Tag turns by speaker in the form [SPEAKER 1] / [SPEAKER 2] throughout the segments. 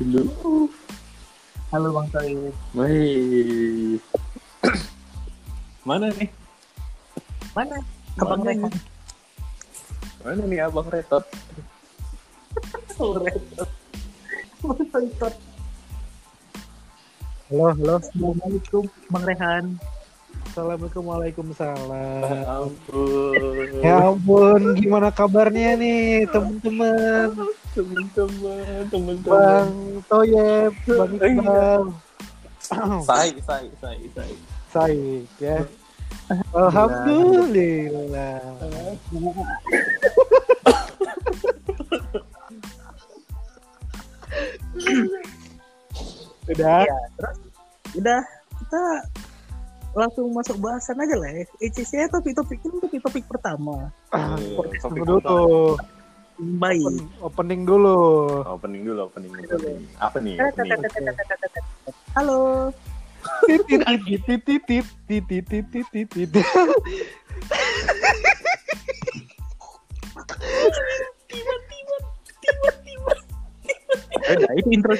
[SPEAKER 1] Dulu.
[SPEAKER 2] Halo Bang Toib.
[SPEAKER 1] Wih. Mana nih?
[SPEAKER 2] Mana? Abang
[SPEAKER 1] Mana nih? Mana nih Abang Retot?
[SPEAKER 2] Bang Toib.
[SPEAKER 3] Halo, halo.
[SPEAKER 2] Assalamualaikum Bang Rehan.
[SPEAKER 3] Assalamualaikum, waalaikumsalam.
[SPEAKER 1] ampun.
[SPEAKER 3] Ya ampun, gimana kabarnya nih teman-teman?
[SPEAKER 1] Teman-teman, teman-teman.
[SPEAKER 3] Bang Toyeb, Bang Iqbal,
[SPEAKER 1] Say, say, say, say.
[SPEAKER 3] Saik ya. Alhamdulillah. Udah,
[SPEAKER 2] Ya, terus udah kita langsung masuk bahasan aja lah ya. ECC topik-topik ini topik-topik pertama.
[SPEAKER 1] Eh, topik
[SPEAKER 3] dulu.
[SPEAKER 2] Baik.
[SPEAKER 3] Open- Opening dulu.
[SPEAKER 1] Opening dulu, opening, opening. Apa nih? Opening.
[SPEAKER 2] Halo.
[SPEAKER 3] Titit titit titit titit titit titit.
[SPEAKER 2] Udah, itu intro.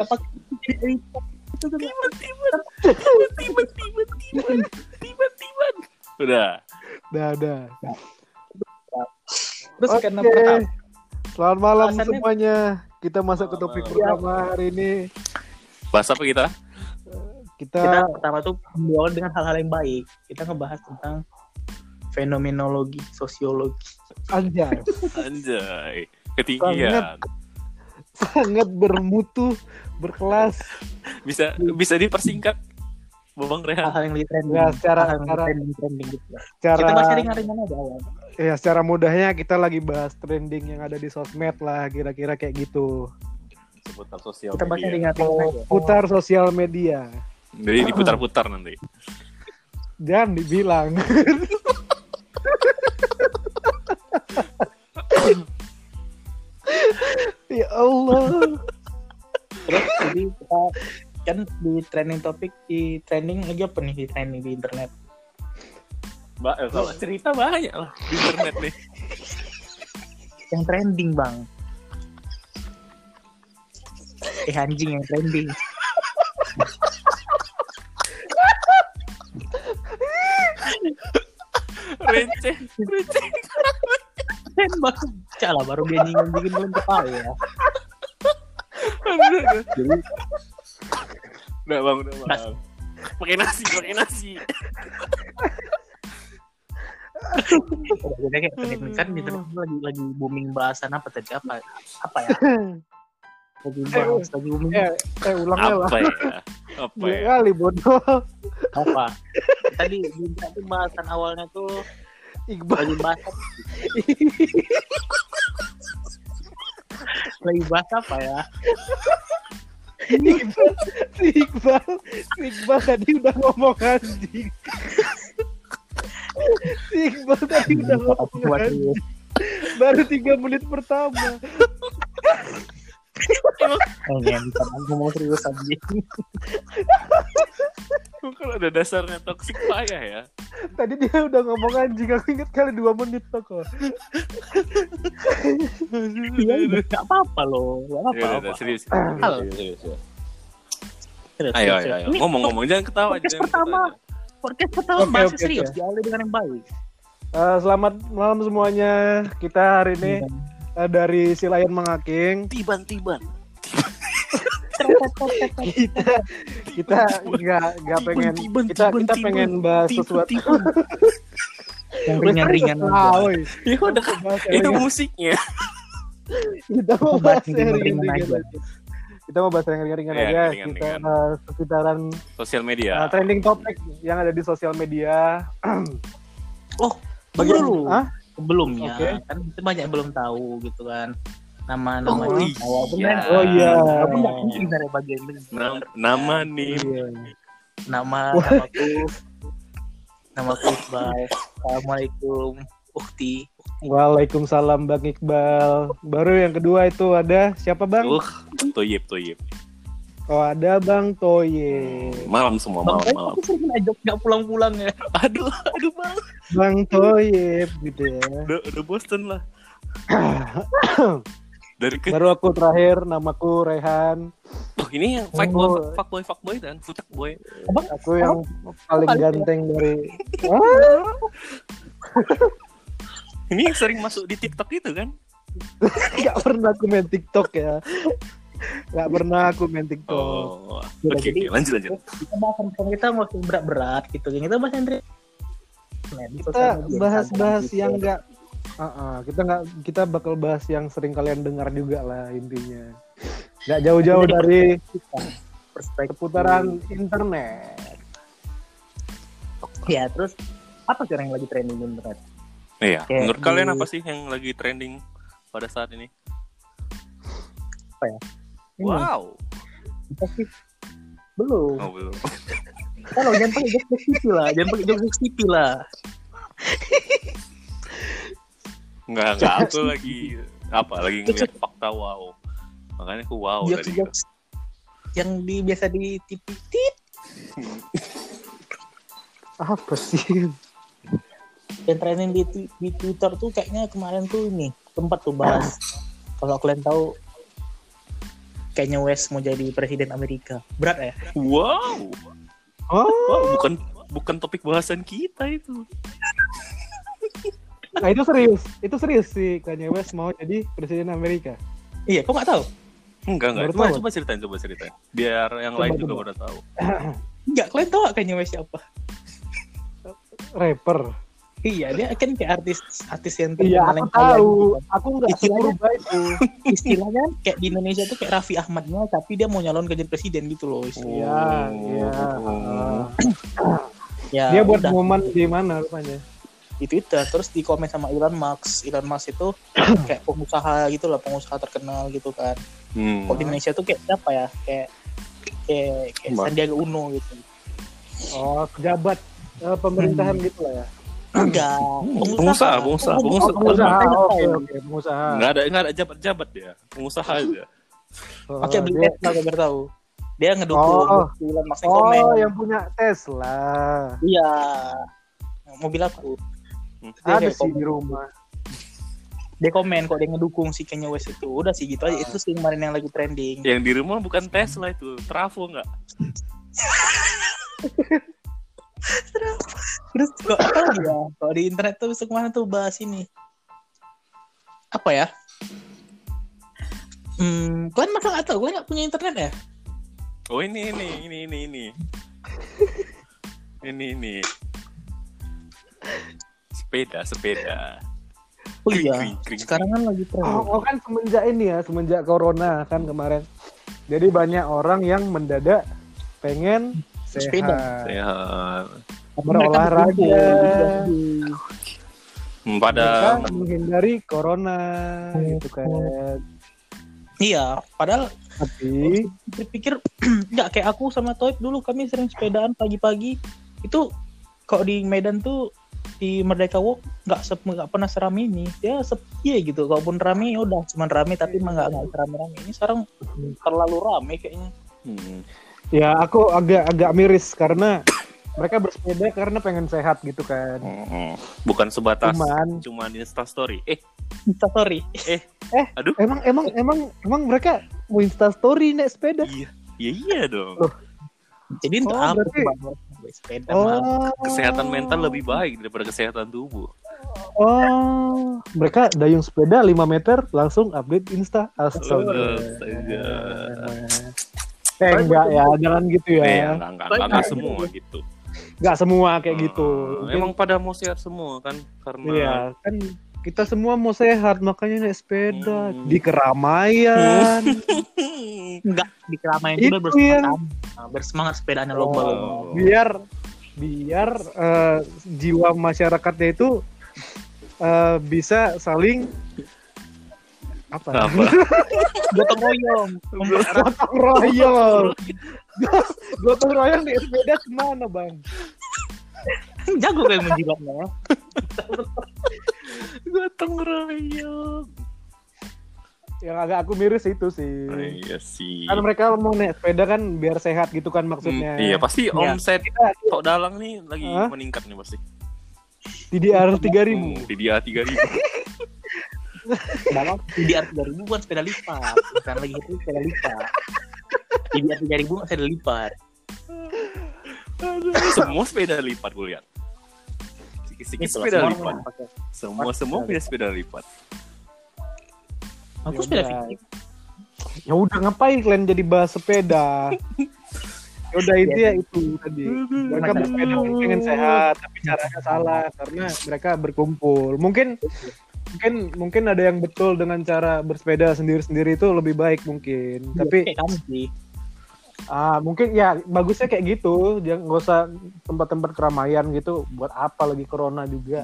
[SPEAKER 2] Apa itu kan
[SPEAKER 1] Udah.
[SPEAKER 3] Udah, udah.
[SPEAKER 2] Terus
[SPEAKER 3] Oke.
[SPEAKER 2] karena pertama
[SPEAKER 3] Selamat malam
[SPEAKER 2] Bahasannya-
[SPEAKER 3] semuanya. Kita masuk ke topik
[SPEAKER 1] Selamat
[SPEAKER 3] pertama hari ini.
[SPEAKER 1] Bahas apa kita?
[SPEAKER 3] Kita,
[SPEAKER 2] kita pertama tuh berawal dengan hal-hal yang baik. Kita ngebahas tentang fenomenologi, sosiologi.
[SPEAKER 3] anjay
[SPEAKER 1] Anjay. Ketinggian.
[SPEAKER 3] sangat bermutu, berkelas.
[SPEAKER 1] Bisa bisa dipersingkat. Bang Rehan.
[SPEAKER 2] Hal-hal yang lagi trending.
[SPEAKER 3] Ya, secara-
[SPEAKER 2] hal-hal yang
[SPEAKER 3] secara-
[SPEAKER 2] trending, trending gitu.
[SPEAKER 3] Secara
[SPEAKER 2] Kita bahas ringan-ringan aja awal.
[SPEAKER 3] Ya secara mudahnya kita lagi bahas trending yang ada di sosmed lah, kira-kira kayak gitu.
[SPEAKER 1] Seputar sosial
[SPEAKER 2] Kita
[SPEAKER 1] media.
[SPEAKER 2] aja.
[SPEAKER 3] Putar sosial media.
[SPEAKER 1] Jadi diputar-putar nanti.
[SPEAKER 3] Jangan dibilang. ya Allah.
[SPEAKER 2] Terus jadi kita kan di trending topik di trending lagi apa nih di trending di internet
[SPEAKER 1] Mbak, eh, kalau cerita banyak lah di internet nih.
[SPEAKER 2] yang trending bang eh anjing yang trending
[SPEAKER 1] Receh, receh.
[SPEAKER 2] kan bang Calah baru dia nyinggung bikin belum ketawa ya jadi
[SPEAKER 1] Udah bang, udah bang. Pakai nasi, pakai nasi.
[SPEAKER 2] Udah jadi kayak trending kan di internet lagi lagi booming bahasan apa tadi apa apa ya lagi bahas lagi booming
[SPEAKER 3] Eh, eh ulangnya lah.
[SPEAKER 1] Apa ya? Apa ya?
[SPEAKER 3] kali bodoh.
[SPEAKER 2] apa tadi di tadi bahasan awalnya tuh
[SPEAKER 3] Iqbal.
[SPEAKER 2] lagi bahas lagi bahas apa ya
[SPEAKER 3] Iqbal, si Iqbal, si Iqbal tadi udah ngomong anjing. Si Iqbal tadi udah ngomong anjing. Baru tiga menit pertama.
[SPEAKER 2] Oh, ya, bisa ngomong serius aja.
[SPEAKER 1] Kalau ada dasarnya toxic payah ya.
[SPEAKER 3] Tadi dia udah ngomong anjing. Aku inget kali dua menit tuh kok.
[SPEAKER 2] Iya, nggak apa-apa loh, nggak
[SPEAKER 1] Ya
[SPEAKER 2] apa-apa.
[SPEAKER 1] serius. Serius, serius, serius.
[SPEAKER 2] Serius,
[SPEAKER 1] Ayo, ayo, ayo. Ngomong-ngomong, jangan ketawa.
[SPEAKER 2] podcast
[SPEAKER 1] jangan
[SPEAKER 2] pertama.
[SPEAKER 1] ketawa.
[SPEAKER 2] Podcast pertama
[SPEAKER 3] Oke,
[SPEAKER 2] bahas
[SPEAKER 3] oke,
[SPEAKER 2] serius,
[SPEAKER 3] oke.
[SPEAKER 2] diawali dengan yang baik.
[SPEAKER 3] Eh, selamat malam semuanya. Kita hari ini eh, dari Silayan Mengaking.
[SPEAKER 1] Tiban-tiban.
[SPEAKER 3] Kita kita nggak nggak pengen
[SPEAKER 1] Tiban,
[SPEAKER 3] kita
[SPEAKER 1] tiban,
[SPEAKER 3] kita
[SPEAKER 1] tiban,
[SPEAKER 3] pengen bahas sesuatu.
[SPEAKER 2] Yang ringan-ringan
[SPEAKER 3] Ah.
[SPEAKER 1] Ya udah, itu musiknya.
[SPEAKER 3] kita mau
[SPEAKER 2] Bahas ringan-ringan aja.
[SPEAKER 3] Kita mau bahas yang ringan-ringan
[SPEAKER 1] Iya,
[SPEAKER 3] aja. Kita eh, sekitaran
[SPEAKER 1] Sosial media.
[SPEAKER 3] trending topik yang ada di sosial media.
[SPEAKER 2] Bagi dulu.
[SPEAKER 3] Hah?
[SPEAKER 2] Sebelumnya,
[SPEAKER 3] Oke.
[SPEAKER 2] kan itu banyak yang belum tahu gitu kan. Nama-nama
[SPEAKER 1] Oh,
[SPEAKER 2] ini. Walaupun
[SPEAKER 1] iya.
[SPEAKER 2] kan,
[SPEAKER 3] Oh iya.
[SPEAKER 2] walaupun nggak penting dari bagian ini.
[SPEAKER 1] Nam- nama nih.
[SPEAKER 3] Iya.
[SPEAKER 2] Nama, namaku, namaku Iqbal. Assalamualaikum, Ukti.
[SPEAKER 3] Waalaikumsalam Bang Iqbal. Baru yang kedua itu ada siapa Bang?
[SPEAKER 1] Uh, toyib, toyib.
[SPEAKER 3] Oh ada Bang Toye.
[SPEAKER 1] Malam semua,
[SPEAKER 2] Bang,
[SPEAKER 1] malam,
[SPEAKER 2] Toib,
[SPEAKER 1] malam.
[SPEAKER 2] aku sering aja nggak pulang-pulang ya.
[SPEAKER 1] Aduh, aduh bang.
[SPEAKER 3] Bang Toye gitu ya.
[SPEAKER 1] Udah, udah Boston lah. Dari ke
[SPEAKER 3] Baru aku terakhir, namaku Rehan.
[SPEAKER 1] oh, ini yang fuck boy, fuck boy, fuck boy dan fuck boy.
[SPEAKER 3] Aku yang paling
[SPEAKER 2] paling-
[SPEAKER 3] ganteng dari.
[SPEAKER 1] Ini yang sering masuk di TikTok itu kan?
[SPEAKER 3] Gak pernah aku main TikTok ya. Gak pernah aku main TikTok.
[SPEAKER 1] Oh, oke,
[SPEAKER 2] jadi-
[SPEAKER 1] oke, lanjut lanjut.
[SPEAKER 2] kita bahas tentang kita mau berat-berat gitu kita bahas yang Nah,
[SPEAKER 3] Kita bahas-bahas yang
[SPEAKER 2] Twitter.
[SPEAKER 3] gak. Ah, ah, kita nggak kita bakal bahas yang sering kalian dengar juga lah intinya. Gak jauh-jauh dari
[SPEAKER 2] perspektif
[SPEAKER 3] seputaran internet.
[SPEAKER 2] ya terus apa sih yang lagi trending di internet
[SPEAKER 1] Iya,
[SPEAKER 2] Kayak
[SPEAKER 1] menurut kalian
[SPEAKER 2] di-
[SPEAKER 1] apa sih yang lagi trending pada saat ini?
[SPEAKER 2] Ini,
[SPEAKER 1] Wow.
[SPEAKER 2] apa sih belum
[SPEAKER 1] Oh, belum.
[SPEAKER 2] kalau jangan pakai jokes TV lah jangan pakai jokes TV lah
[SPEAKER 1] Enggak, enggak aku lagi apa? Lagi ngeliat fakta wow. Makanya aku wow
[SPEAKER 2] jokes
[SPEAKER 1] tadi.
[SPEAKER 2] jokes yang di biasa di TV tit
[SPEAKER 3] Apa sih?
[SPEAKER 2] Yang trending di, di Twitter tuh kayaknya kemarin tuh ini tempat tuh bahas kalau kalian tahu kayaknya West mau jadi presiden Amerika berat ya
[SPEAKER 1] Wow.
[SPEAKER 3] Oh,
[SPEAKER 1] Wow, bukan bukan topik bahasan kita itu.
[SPEAKER 3] nah itu serius. Itu serius sih Kanye West mau jadi presiden Amerika.
[SPEAKER 2] iya kok nggak tahu
[SPEAKER 1] Enggak, enggak. Coba, coba ceritain, coba ceritain. Biar yang
[SPEAKER 3] Coba,
[SPEAKER 1] lain
[SPEAKER 3] coba.
[SPEAKER 1] juga pada tahu.
[SPEAKER 2] Enggak, kalian tahu gak kayaknya West siapa?
[SPEAKER 3] Rapper.
[SPEAKER 2] Iya, dia kan kayak artis artis yang
[SPEAKER 3] Iya,
[SPEAKER 2] terkenal
[SPEAKER 3] aku tahu.
[SPEAKER 2] gitu kan.
[SPEAKER 3] Aku nggak
[SPEAKER 2] Istilahnya-
[SPEAKER 3] itu.
[SPEAKER 2] Istilahnya kayak di Indonesia tuh kayak Raffi Ahmadnya, tapi dia mau nyalon ke jadi presiden gitu loh.
[SPEAKER 3] Iya, iya.
[SPEAKER 1] Oh.
[SPEAKER 2] Ya,
[SPEAKER 3] Dia buat
[SPEAKER 2] udah,
[SPEAKER 3] momen di mana rupanya?
[SPEAKER 2] di Twitter, terus di komen sama Elon Musk. Elon Musk itu kayak pengusaha gitu lah, pengusaha terkenal gitu kan.
[SPEAKER 1] Hmm.
[SPEAKER 2] Kok di Indonesia tuh kayak siapa ya? Kayak kayak, kayak. Sandiaga Uno gitu.
[SPEAKER 3] Oh, pejabat eh, pemerintahan gitu lah ya.
[SPEAKER 2] Enggak,
[SPEAKER 1] Pengusaha, pengusaha, pengusaha.
[SPEAKER 3] Oh, pengusaha.
[SPEAKER 2] Pengusaha.
[SPEAKER 3] Oke, oke, pengusaha.
[SPEAKER 1] Enggak ada enggak ada jabat-jabat ya. Pengusaha aja.
[SPEAKER 3] Oh,
[SPEAKER 2] Pakai beli
[SPEAKER 3] dia-
[SPEAKER 2] Tesla biar tahu. Dia ngedukung
[SPEAKER 3] Oh.
[SPEAKER 2] Elon Musk.
[SPEAKER 3] Oh, yang punya Tesla.
[SPEAKER 2] Iya. Mobil aku.
[SPEAKER 1] Hmm.
[SPEAKER 2] Dia
[SPEAKER 3] Ada sih di rumah.
[SPEAKER 2] Dia komen kok dia ngedukung si Kanye West itu. Udah sih gitu aja. Itu sih kemarin yang lagi trending.
[SPEAKER 1] Yang di rumah bukan Tesla itu, Trafo enggak?
[SPEAKER 2] Terus kok tahu ya? Kalau di internet tuh ke mana tuh bahas ini. Apa ya? Hmm, kalian masa nggak tahu? Kalian nggak punya internet ya?
[SPEAKER 1] Oh ini ini ini ini ini. ini ini. Sepeda, sepeda.
[SPEAKER 2] Oh
[SPEAKER 1] Kring,
[SPEAKER 2] iya.
[SPEAKER 1] kring, kring.
[SPEAKER 2] Sekarang kan lagi trending.
[SPEAKER 3] Oh, oh, kan semenjak ini ya, semenjak corona kan kemarin. Jadi banyak orang yang mendadak pengen
[SPEAKER 2] Sepeda.
[SPEAKER 1] Sehat.
[SPEAKER 3] berolahraga.
[SPEAKER 1] Hmm,
[SPEAKER 3] mereka
[SPEAKER 1] Pada
[SPEAKER 3] menghindari corona gitu kan.
[SPEAKER 2] Iya. Padahal
[SPEAKER 3] Tapi
[SPEAKER 2] pikir-pikir nggak kayak aku sama Toib dulu kami sering sepedaan pagi-pagi itu kalau di Medan tuh di Merdeka Walk nggak sep nggak pernah serami ini ya sepi ya gitu kalaupun rame ya udah cuman rame tapi emang nggak nggak serame-rame ini sekarang terlalu rame kayaknya
[SPEAKER 1] hmm,
[SPEAKER 3] ya aku agak agak miris karena mereka bersepeda karena pengen sehat gitu kan.
[SPEAKER 1] bukan sebatas
[SPEAKER 3] Cuman
[SPEAKER 1] cuman Insta story. Eh,
[SPEAKER 2] Insta story
[SPEAKER 1] aduh.
[SPEAKER 3] emang emang emang emang mereka mau insta story naik sepeda.
[SPEAKER 1] Iya. Ya iya dong.
[SPEAKER 3] Loh.
[SPEAKER 2] jadi untuk
[SPEAKER 3] Oh,
[SPEAKER 2] apa
[SPEAKER 3] berarti-
[SPEAKER 2] sepeda.
[SPEAKER 3] Oh,
[SPEAKER 1] Kesehatan mental lebih baik daripada kesehatan tubuh.
[SPEAKER 3] Oh, mereka dayung sepeda 5 meter langsung update Insta. Astaga.
[SPEAKER 1] Astaga.
[SPEAKER 3] Eh enggak ya, jangan gitu
[SPEAKER 1] Eh,
[SPEAKER 3] ya.
[SPEAKER 1] enggak, enggak, enggak, enggak semua gitu.
[SPEAKER 3] Enggak semua kayak gitu.
[SPEAKER 1] Eh, Emang pada mau sehat semua kan? Karena
[SPEAKER 3] Iya, kan kita semua mau sehat makanya naik sepeda
[SPEAKER 1] Hmm.
[SPEAKER 3] di keramaian.
[SPEAKER 2] enggak di keramaian
[SPEAKER 3] Itu
[SPEAKER 2] juga bersemangat
[SPEAKER 3] yang-
[SPEAKER 2] nah, bersemangat sepedanya lomba lomba
[SPEAKER 1] Oh.
[SPEAKER 3] biar biar eh, jiwa masyarakatnya itu eh, bisa saling apa?
[SPEAKER 1] Apa?
[SPEAKER 2] gotong royong.
[SPEAKER 3] Gotong royong. gotong royong di sepeda ke mana bang?
[SPEAKER 2] Jago kayak menjilatnya. Ya.
[SPEAKER 1] gotong royong.
[SPEAKER 3] Yang agak aku miris itu sih.
[SPEAKER 1] Oh, iya sih.
[SPEAKER 3] Kan mereka mau naik sepeda kan biar sehat gitu kan maksudnya.
[SPEAKER 1] Hmm, iya pasti
[SPEAKER 2] iya.
[SPEAKER 1] omset
[SPEAKER 3] ya.
[SPEAKER 1] Tok Dalang nih lagi
[SPEAKER 3] huh?
[SPEAKER 1] meningkat nih pasti.
[SPEAKER 3] TDR 3000.
[SPEAKER 1] Hmm, TDR 3000.
[SPEAKER 2] Mama di arti dari bukan sepeda lipat, bukan lagi itu sepeda lipat. Di arti dari bukan sepeda lipat.
[SPEAKER 1] Semua sepeda lipat gue lihat. Sikit-sikit sepeda lipat. Semua semua punya sepeda lipat.
[SPEAKER 2] Aku
[SPEAKER 3] iya,
[SPEAKER 2] sepeda.
[SPEAKER 3] Ya udah ngapain kalian jadi bahas sepeda? Ya udah itu ya itu tadi mereka bersepeda pengen sehat tapi caranya salah karena mereka berkumpul mungkin mungkin mungkin ada yang betul dengan cara bersepeda sendiri-sendiri itu lebih baik mungkin. Tapi
[SPEAKER 2] kamu sih.
[SPEAKER 3] ah mungkin ya bagusnya kayak gitu. Jangan nggak usah tempat-tempat keramaian gitu. Buat apa lagi corona juga?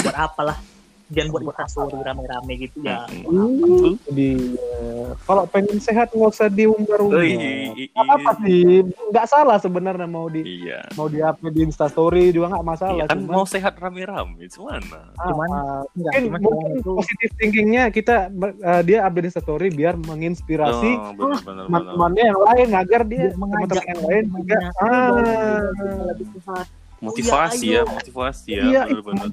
[SPEAKER 2] Buat apalah? Jangan buat instastory rame-rame gitu ya.
[SPEAKER 1] Hmm.
[SPEAKER 3] Jadi eh, kalau pengen sehat nggak usah diumbar-umbar.
[SPEAKER 1] Oh, i- i-
[SPEAKER 3] Nggak apa sih? Nggak salah sebenarnya mau di
[SPEAKER 1] iya
[SPEAKER 3] mau di upload di Instastory juga nggak masalah.
[SPEAKER 1] Iya kan
[SPEAKER 3] Cuman,
[SPEAKER 1] mau sehat rame-rame gimana
[SPEAKER 3] ah,
[SPEAKER 2] cuman-
[SPEAKER 3] ah,
[SPEAKER 2] Enggak,
[SPEAKER 3] mungkin
[SPEAKER 2] cuman
[SPEAKER 3] mungkin
[SPEAKER 2] itu
[SPEAKER 3] positif thinkingnya kita eh, dia update Instastory biar menginspirasi
[SPEAKER 1] Oh, benar, benar, benar.
[SPEAKER 3] teman-temannya yang lain agar dia teman-teman yang lain juga ah
[SPEAKER 2] lebih sehat.
[SPEAKER 1] motivasi
[SPEAKER 2] iya,
[SPEAKER 1] ya
[SPEAKER 2] ayo.
[SPEAKER 1] motivasi ya
[SPEAKER 3] iya
[SPEAKER 1] benar-benar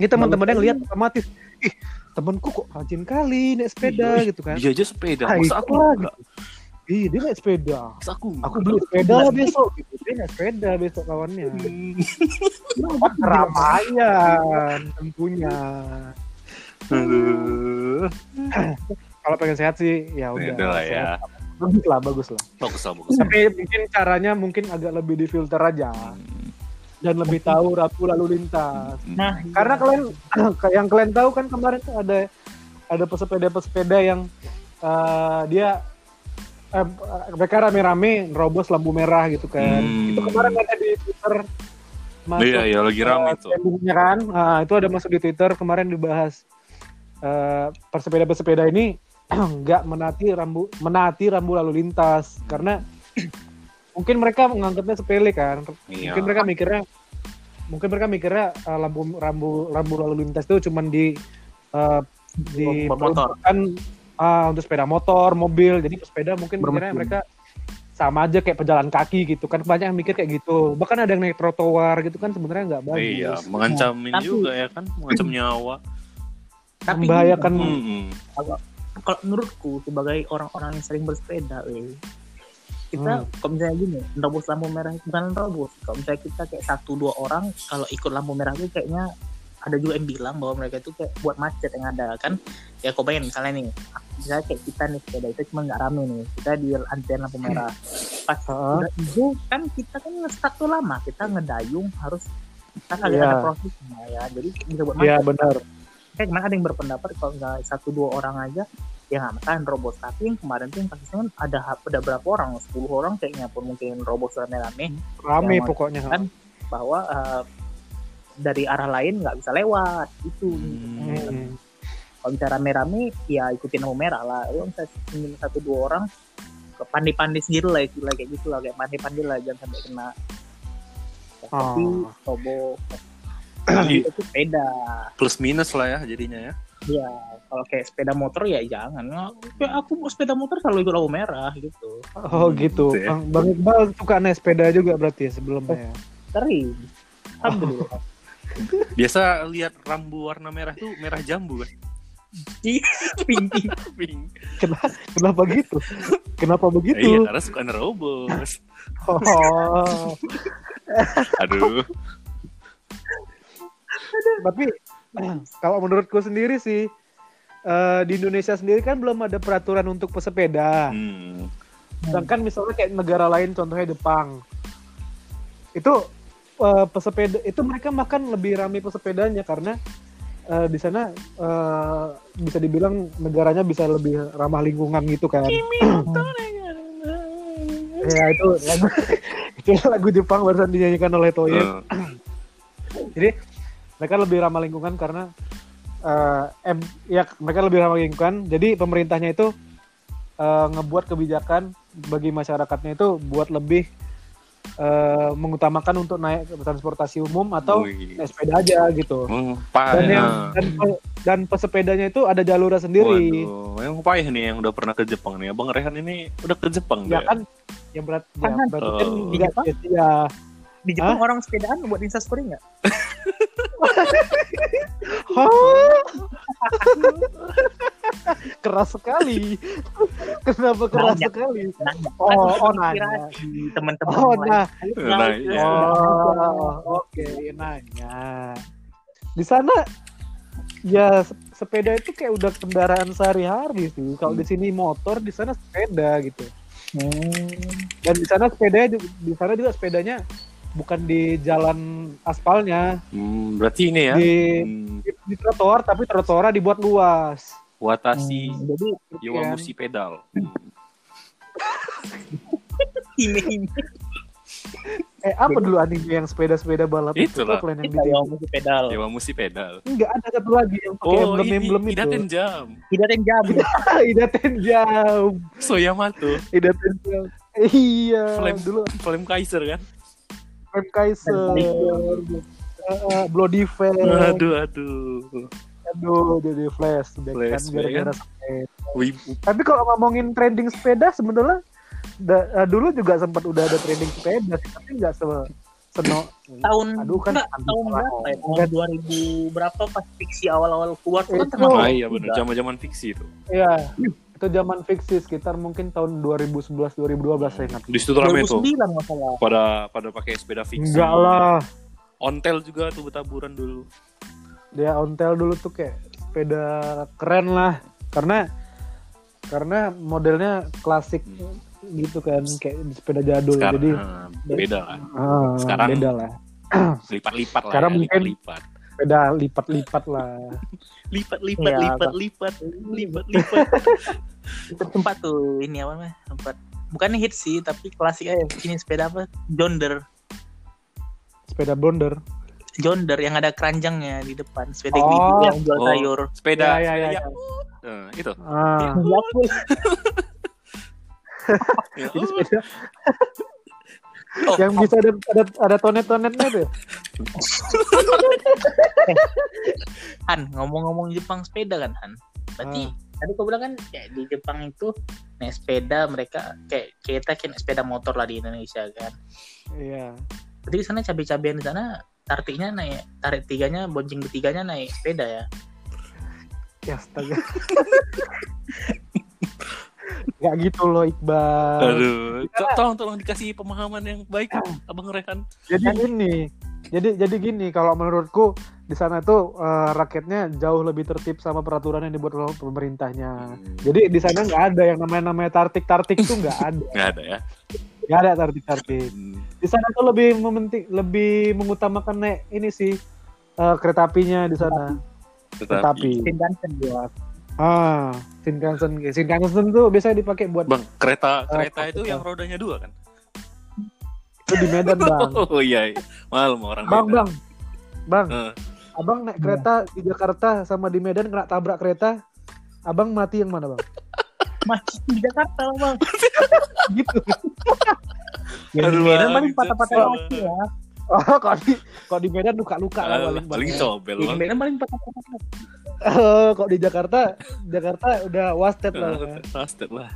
[SPEAKER 3] ini teman-teman yang lihat otomatis ih temanku kok rajin kali naik sepeda gitu kan.
[SPEAKER 1] Dia aja sepeda masa aku enggak?
[SPEAKER 3] ih dia naik sepeda.
[SPEAKER 1] Masa aku
[SPEAKER 3] aku beli sepeda lah besok gitu. dia naik sepeda besok kawannya. Buat keramaian tentunya.
[SPEAKER 1] Aduh.
[SPEAKER 3] kalau pengen sehat sih ya udah
[SPEAKER 1] Udah lah ya.
[SPEAKER 3] bagus lah bagus lah
[SPEAKER 1] Bagus lah, bagus.
[SPEAKER 3] tapi mungkin caranya mungkin agak lebih difilter aja dan lebih tahu rambu lalu lintas.
[SPEAKER 2] Nah,
[SPEAKER 3] karena kalian kayak yang kalian tahu kan kemarin tuh ada ada pesepeda-pesepeda yang eh, dia eh, mereka rame-rame nerobos lampu merah gitu kan.
[SPEAKER 1] Hmm.
[SPEAKER 3] itu kemarin ada di Twitter. Masuk
[SPEAKER 1] Iya, iya lagi rame tuh.
[SPEAKER 3] trendingnya kan? Nah, itu ada masuk di Twitter kemarin dibahas eh, pesepeda-pesepeda ini nggak menati rambu menati rambu lalu lintas. Karena mungkin mereka menganggapnya sepele kan.
[SPEAKER 1] Iya.
[SPEAKER 3] mungkin mereka mikirnya mungkin mereka mikirnya eh, lampu rambu rambu lalu lintas itu cuman di eh, di kan untuk sepeda motor mobil. Jadi pesepeda mungkin mikirnya mereka sama aja kayak pejalan kaki gitu kan. Banyak yang mikir kayak gitu. Bahkan ada yang naik trotoar gitu kan sebenarnya nggak bagus.
[SPEAKER 1] Iya, mengancamin
[SPEAKER 2] Tapi-
[SPEAKER 1] juga ya kan, mengancam nyawa.
[SPEAKER 2] tapi
[SPEAKER 3] membahayakan
[SPEAKER 1] Hmm.
[SPEAKER 2] kalau menurutku sebagai orang-orang yang sering bersepeda, eh, kita
[SPEAKER 3] Hmm.
[SPEAKER 2] kalau misalnya gini, nerobos lampu merah bukan nerobos. Kalau misalnya kita kayak satu dua orang kalau ikut lampu merah itu kayaknya ada juga yang bilang bahwa mereka itu kayak buat macet yang ada kan ya kau bayangin misalnya nih misalnya kayak kita nih sepeda itu cuma nggak rame nih kita di antrian lampu merah pas udah hijau kan kita kan nge-stuck tuh lama kita ngedayung harus kan ada,
[SPEAKER 3] Iya.
[SPEAKER 2] ada prosesnya ya jadi bisa buat
[SPEAKER 3] Iya
[SPEAKER 2] macet
[SPEAKER 3] benar.
[SPEAKER 2] kayak kemarin ada yang berpendapat kalau nggak satu dua orang aja ya nggak masalah robot tapi yang kemarin tuh yang kasusnya kan ada ada berapa orang 10 orang kayaknya pun mungkin robot rame-rame
[SPEAKER 3] Rame
[SPEAKER 2] Yang
[SPEAKER 3] pokoknya.
[SPEAKER 2] kan bahwa eh, dari arah lain nggak bisa lewat itu
[SPEAKER 1] Hmm.
[SPEAKER 3] Hmm.
[SPEAKER 2] kalau misalnya rame-rame ya ikutin lampu merah lah lo misalnya satu dua orang ke pandai-pandai sendiri lah istilah kayak gitu lah kayak pandai-pandai lah jangan sampai kena tapi
[SPEAKER 3] Oh.
[SPEAKER 2] robot
[SPEAKER 1] Jadi
[SPEAKER 2] itu sepeda
[SPEAKER 1] plus minus lah ya jadinya ya.
[SPEAKER 2] Iya, kalau kayak sepeda motor ya jangan. Nah, kayak aku mau sepeda motor selalu ikut lampu merah gitu.
[SPEAKER 3] Oh gitu.
[SPEAKER 1] Gitu ya.
[SPEAKER 3] Bang, Bang Iqbal suka naik sepeda juga berarti ya sebelumnya. ya?
[SPEAKER 2] Sering. Alhamdulillah.
[SPEAKER 1] Biasa lihat rambu warna merah tuh merah jambu kan.
[SPEAKER 2] Pink, pink.
[SPEAKER 1] Pink.
[SPEAKER 3] Kenapa, kenapa gitu? Kenapa
[SPEAKER 1] Iya,
[SPEAKER 3] begitu?
[SPEAKER 1] karena suka nerobos.
[SPEAKER 3] Oh,
[SPEAKER 1] Aduh.
[SPEAKER 3] tapi kalau menurutku sendiri sih eh, di Indonesia sendiri kan belum ada peraturan untuk pesepeda.
[SPEAKER 1] Hmm.
[SPEAKER 3] Sedangkan misalnya kayak negara lain contohnya Jepang. Itu eh, pesepeda itu mereka makan lebih ramai pesepedanya karena eh, di sana eh, bisa dibilang negaranya bisa lebih ramah lingkungan gitu kan. ya itu lagu itu lagu Jepang barusan dinyanyikan oleh Toye.
[SPEAKER 1] Eh,
[SPEAKER 3] Jadi mereka lebih ramah lingkungan karena eh em, ya mereka lebih ramah lingkungan. Jadi pemerintahnya itu eh, ngebuat kebijakan bagi masyarakatnya itu buat lebih eh, mengutamakan untuk naik transportasi umum atau naik sepeda aja gitu.
[SPEAKER 1] Hmm,
[SPEAKER 3] Dan yang
[SPEAKER 1] payah.
[SPEAKER 3] dan, pe- dan pesepedanya itu ada jalurnya sendiri.
[SPEAKER 1] Waduh, yang payah nih yang udah pernah ke Jepang nih. Abang Rehan ini udah ke Jepang
[SPEAKER 3] Ya
[SPEAKER 1] dia.
[SPEAKER 3] kan yang berat ya,
[SPEAKER 2] Kan
[SPEAKER 3] berarti kan
[SPEAKER 1] Oh.
[SPEAKER 3] nggak
[SPEAKER 2] Di Jepang? Jepang orang sepedaan buat instastory nggak?
[SPEAKER 3] Hah? keras sekali. Kenapa keras
[SPEAKER 2] Nanya.
[SPEAKER 3] sekali?
[SPEAKER 2] Nanya.
[SPEAKER 3] Oh, oh,
[SPEAKER 2] inspirasi teman-teman
[SPEAKER 3] Oh, nah.
[SPEAKER 2] lain.
[SPEAKER 1] Nah, iya.
[SPEAKER 3] Oh, oke, nanya. Di sana ya se- sepeda itu kayak udah kendaraan sehari-hari sih. Kalau di sini motor, di sana sepeda gitu.
[SPEAKER 2] Hmm.
[SPEAKER 3] Dan di sana sepeda di sana juga sepedanya bukan di jalan aspalnya,
[SPEAKER 1] Hmm, berarti ini ya.
[SPEAKER 3] di,
[SPEAKER 1] Hmm,
[SPEAKER 3] di di trotoar tapi trotoarnya dibuat luas.
[SPEAKER 1] Watashi
[SPEAKER 2] Hmm, Jadi
[SPEAKER 1] Yowamushi pedal. Hmm.
[SPEAKER 2] ini
[SPEAKER 3] Eh apa dulu anime yang sepeda-sepeda balap itu? Apa yang
[SPEAKER 2] kita
[SPEAKER 3] di
[SPEAKER 2] yang musik pedal.
[SPEAKER 1] Yowamushi pedal.
[SPEAKER 3] Enggak ada satu lagi yang pakai
[SPEAKER 1] Oh, ini
[SPEAKER 3] emblem-emblem itu.
[SPEAKER 1] Idaten Jam.
[SPEAKER 2] Yang jam.
[SPEAKER 3] Ida Tenjam.
[SPEAKER 1] Soyamato.
[SPEAKER 3] Ida Tenjam. Iya,
[SPEAKER 1] Flame.
[SPEAKER 3] dulu
[SPEAKER 1] Flame Kaiser kan?
[SPEAKER 3] Flame Kaiser. Uh, Bloody Fang.
[SPEAKER 1] Aduh, aduh.
[SPEAKER 3] Aduh, jadi kan
[SPEAKER 1] Flashback
[SPEAKER 3] gara-gara
[SPEAKER 1] kan?
[SPEAKER 3] sepeda.
[SPEAKER 1] Wibu.
[SPEAKER 3] Tapi kalau ngomongin trending sepeda sebenarnya da- uh, dulu juga sempat udah ada trending sepeda tapi nggak se seno
[SPEAKER 2] Tahun
[SPEAKER 3] Aduh, kan
[SPEAKER 2] enggak, tahun berapa ya? Tahun 2000 berapa pas fiksi awal-awal keluar tuh kan
[SPEAKER 3] Itu.
[SPEAKER 2] termasuk
[SPEAKER 1] Ah iya benar, zaman-zaman fiksi itu.
[SPEAKER 3] ya itu zaman fiksi sekitar mungkin tahun 2011 2012 saya ingat.
[SPEAKER 1] Di situ rame tuh.
[SPEAKER 2] 2009 masalah.
[SPEAKER 1] Pada pada pakai sepeda fiksi.
[SPEAKER 3] Enggak lah.
[SPEAKER 1] Ontel juga tuh bertaburan dulu.
[SPEAKER 3] Dia ontel dulu tuh kayak sepeda keren lah karena karena modelnya klasik gitu kan kayak sepeda jadul
[SPEAKER 1] Sekarang
[SPEAKER 3] jadi
[SPEAKER 1] ah, beda lah.
[SPEAKER 3] ah,
[SPEAKER 1] Sekarang
[SPEAKER 3] beda lah
[SPEAKER 1] Lipat-lipat lah.
[SPEAKER 3] Sekarang
[SPEAKER 1] ya,
[SPEAKER 3] mungkin-
[SPEAKER 1] lipat-lipat.
[SPEAKER 3] sepeda lipat-lipat lah
[SPEAKER 1] Lipat-lipat,
[SPEAKER 2] Iya,
[SPEAKER 1] lipat, lipat, lipat, lipat.
[SPEAKER 2] Itu tempat tuh ini apa namanya? Tempat bukan hits sih tapi klasik aja. Ini sepeda apa? Jonder.
[SPEAKER 3] sepeda bonder
[SPEAKER 2] Jonder yang ada keranjangnya di depan. Sepeda
[SPEAKER 3] Oh.
[SPEAKER 2] gitu yang jual
[SPEAKER 1] Oh.
[SPEAKER 2] sayur.
[SPEAKER 1] Sepeda,
[SPEAKER 3] Ya, ya,
[SPEAKER 1] sepeda
[SPEAKER 3] ya.
[SPEAKER 1] Yakult. Nah, itu.
[SPEAKER 3] ah
[SPEAKER 1] Ya, oh,
[SPEAKER 3] sepeda
[SPEAKER 2] Oh,
[SPEAKER 3] yang bisa ada ada, ada tonet-tonetnya tuh
[SPEAKER 2] Han, ngomong-ngomong Jepang sepeda kan Han. Berarti
[SPEAKER 3] Ah.
[SPEAKER 2] tadi kau bilang kan kayak di Jepang itu naik sepeda mereka kayak kita kayak naik sepeda motor lah di Indonesia kan.
[SPEAKER 3] iya
[SPEAKER 2] Berarti di sana cabai-cabian di sana tariknya naik tarik tiganya bonceng ketiganya naik sepeda ya.
[SPEAKER 3] ya astaga Gak gitu loh Iqbal.
[SPEAKER 1] Aduh, to- tolong tolong dikasih pemahaman yang baik, Abang Rehan.
[SPEAKER 3] jadi gini jadi jadi gini kalau menurutku di sana tuh eh, rakyatnya jauh lebih tertib sama peraturan yang dibuat oleh pemerintahnya. Jadi di sana nggak ada yang namanya namanya tartik tartik tuh nggak ada.
[SPEAKER 1] Nggak ada ya.
[SPEAKER 3] nggak ada tartik tartik
[SPEAKER 1] Hmm.
[SPEAKER 3] di sana tuh lebih mementing lebih mengutamakan naik ini sih eh, kereta apinya di sana. Kereta api.
[SPEAKER 2] Shinkansen dia.
[SPEAKER 3] Ah Shinkansen Shinkansen tuh biasanya dipakai buat
[SPEAKER 1] Bang, kereta
[SPEAKER 3] Eh,
[SPEAKER 1] kereta itu yang rodanya dua kan?
[SPEAKER 3] itu di Medan bang
[SPEAKER 1] Oh iya, iya. malu orang
[SPEAKER 3] bang
[SPEAKER 1] Medan.
[SPEAKER 3] bang bang
[SPEAKER 1] Eh,
[SPEAKER 3] abang naik kereta di Jakarta sama di Medan kena tabrak kereta abang mati yang mana bang
[SPEAKER 2] Masih di Jakarta bang.
[SPEAKER 3] gitu
[SPEAKER 2] Yang di Medan paling patah-patah kaki ya.
[SPEAKER 3] oh kalau di kalau di Medan luka-luka lah
[SPEAKER 1] alah,
[SPEAKER 3] paling
[SPEAKER 1] paling
[SPEAKER 3] Bang.
[SPEAKER 1] cobel
[SPEAKER 2] Di
[SPEAKER 1] bang.
[SPEAKER 2] Medan paling patah-patah
[SPEAKER 3] Eh, kalau di Jakarta Jakarta udah wasted lah Bang.
[SPEAKER 1] Trusted lah.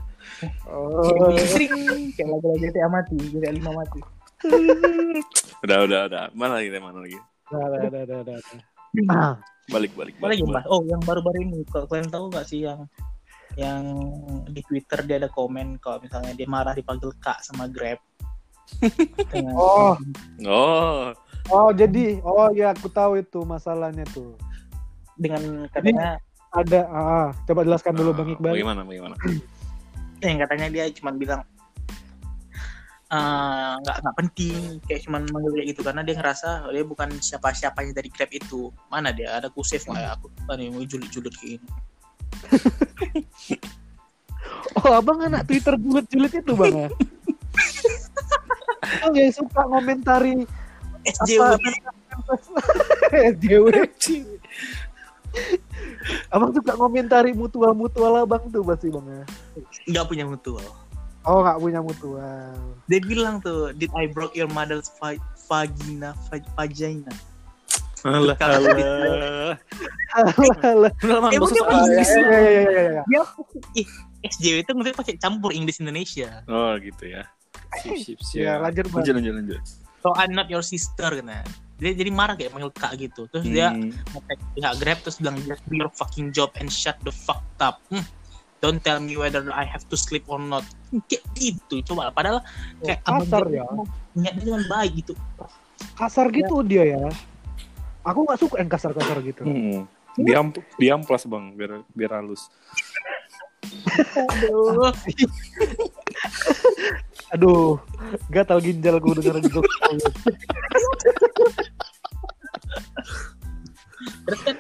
[SPEAKER 3] oh
[SPEAKER 2] Sering kayak lagu-lagu GTA mati, GTA 5 mati.
[SPEAKER 1] Udah, udah, udah. Mana lagi, mana lagi?
[SPEAKER 3] Dah, dah, dah, dah, dah, dah. Ah,
[SPEAKER 1] Balik, balik,
[SPEAKER 2] lagi,
[SPEAKER 1] balik.
[SPEAKER 2] Mbak? Oh, yang baru-baru ini. Kalau kalian tahu nggak sih yang yang di Twitter dia ada komen kalau misalnya dia marah dipanggil Kak sama Grab.
[SPEAKER 3] Oh.
[SPEAKER 1] Oh,
[SPEAKER 3] oh jadi oh ya aku tahu itu masalahnya tuh
[SPEAKER 2] dengan katanya
[SPEAKER 3] ada ah, coba jelaskan dulu
[SPEAKER 1] Ah,
[SPEAKER 3] bang Iqbal.
[SPEAKER 1] Bagaimana, bagaimana?
[SPEAKER 2] yang katanya dia cuma bilang "Eh, nggak nggak penting. Kayak cuman manggil kayak gitu karena dia ngerasa dia bukan siapa-siapanya dari Grab itu. Mana dia? Ada ku save nggak ya? Aku nih mau julid-julid kayak gini.
[SPEAKER 3] Oh abang anak Twitter julid-julid itu bang ya? Abang yang suka ngomentari
[SPEAKER 2] SJW
[SPEAKER 3] SJW abang suka ngomentari mutual-mutual abang tuh pasti bang ya
[SPEAKER 2] nggak punya mutual
[SPEAKER 3] oh nggak punya mutual
[SPEAKER 2] dia bilang tuh did I broke your mother's va- vagina va- vagina
[SPEAKER 1] Alah,
[SPEAKER 2] Kalau
[SPEAKER 1] alah.
[SPEAKER 3] Alah.
[SPEAKER 1] Gak usah
[SPEAKER 2] mungkin
[SPEAKER 1] soal
[SPEAKER 3] ya,
[SPEAKER 1] Inggris.
[SPEAKER 3] ya, ya, ya, ya, ya.
[SPEAKER 2] dia ih SJW itu mungkin pakai campur Inggris Indonesia
[SPEAKER 1] Oh, gitu ya. Sip, sip, siap.
[SPEAKER 3] Ya, lanjut, Bang.
[SPEAKER 1] lanjut, lanjut, lanjut.
[SPEAKER 2] so I'm not your sister kan dia jadi marah kayak panggil kak gitu. Terus dia
[SPEAKER 1] Hmm.
[SPEAKER 2] ngetek pihak grab terus bilang just do your fucking job and shut the fuck up. Hmm. don't tell me whether I have to sleep or not. Hmm, kayak gitu coba padahal kayak abang
[SPEAKER 3] kasar ya.
[SPEAKER 2] ngomong, niatnya dengan baik gitu.
[SPEAKER 3] Kasar gitu dia ya. Aku nggak suka yang kasar-kasar gitu.
[SPEAKER 1] Hmm. Diam diam plus bang biar biar halus.
[SPEAKER 2] aduh.
[SPEAKER 3] Aduh gatal ginjal gue denger gitu
[SPEAKER 2] terus kan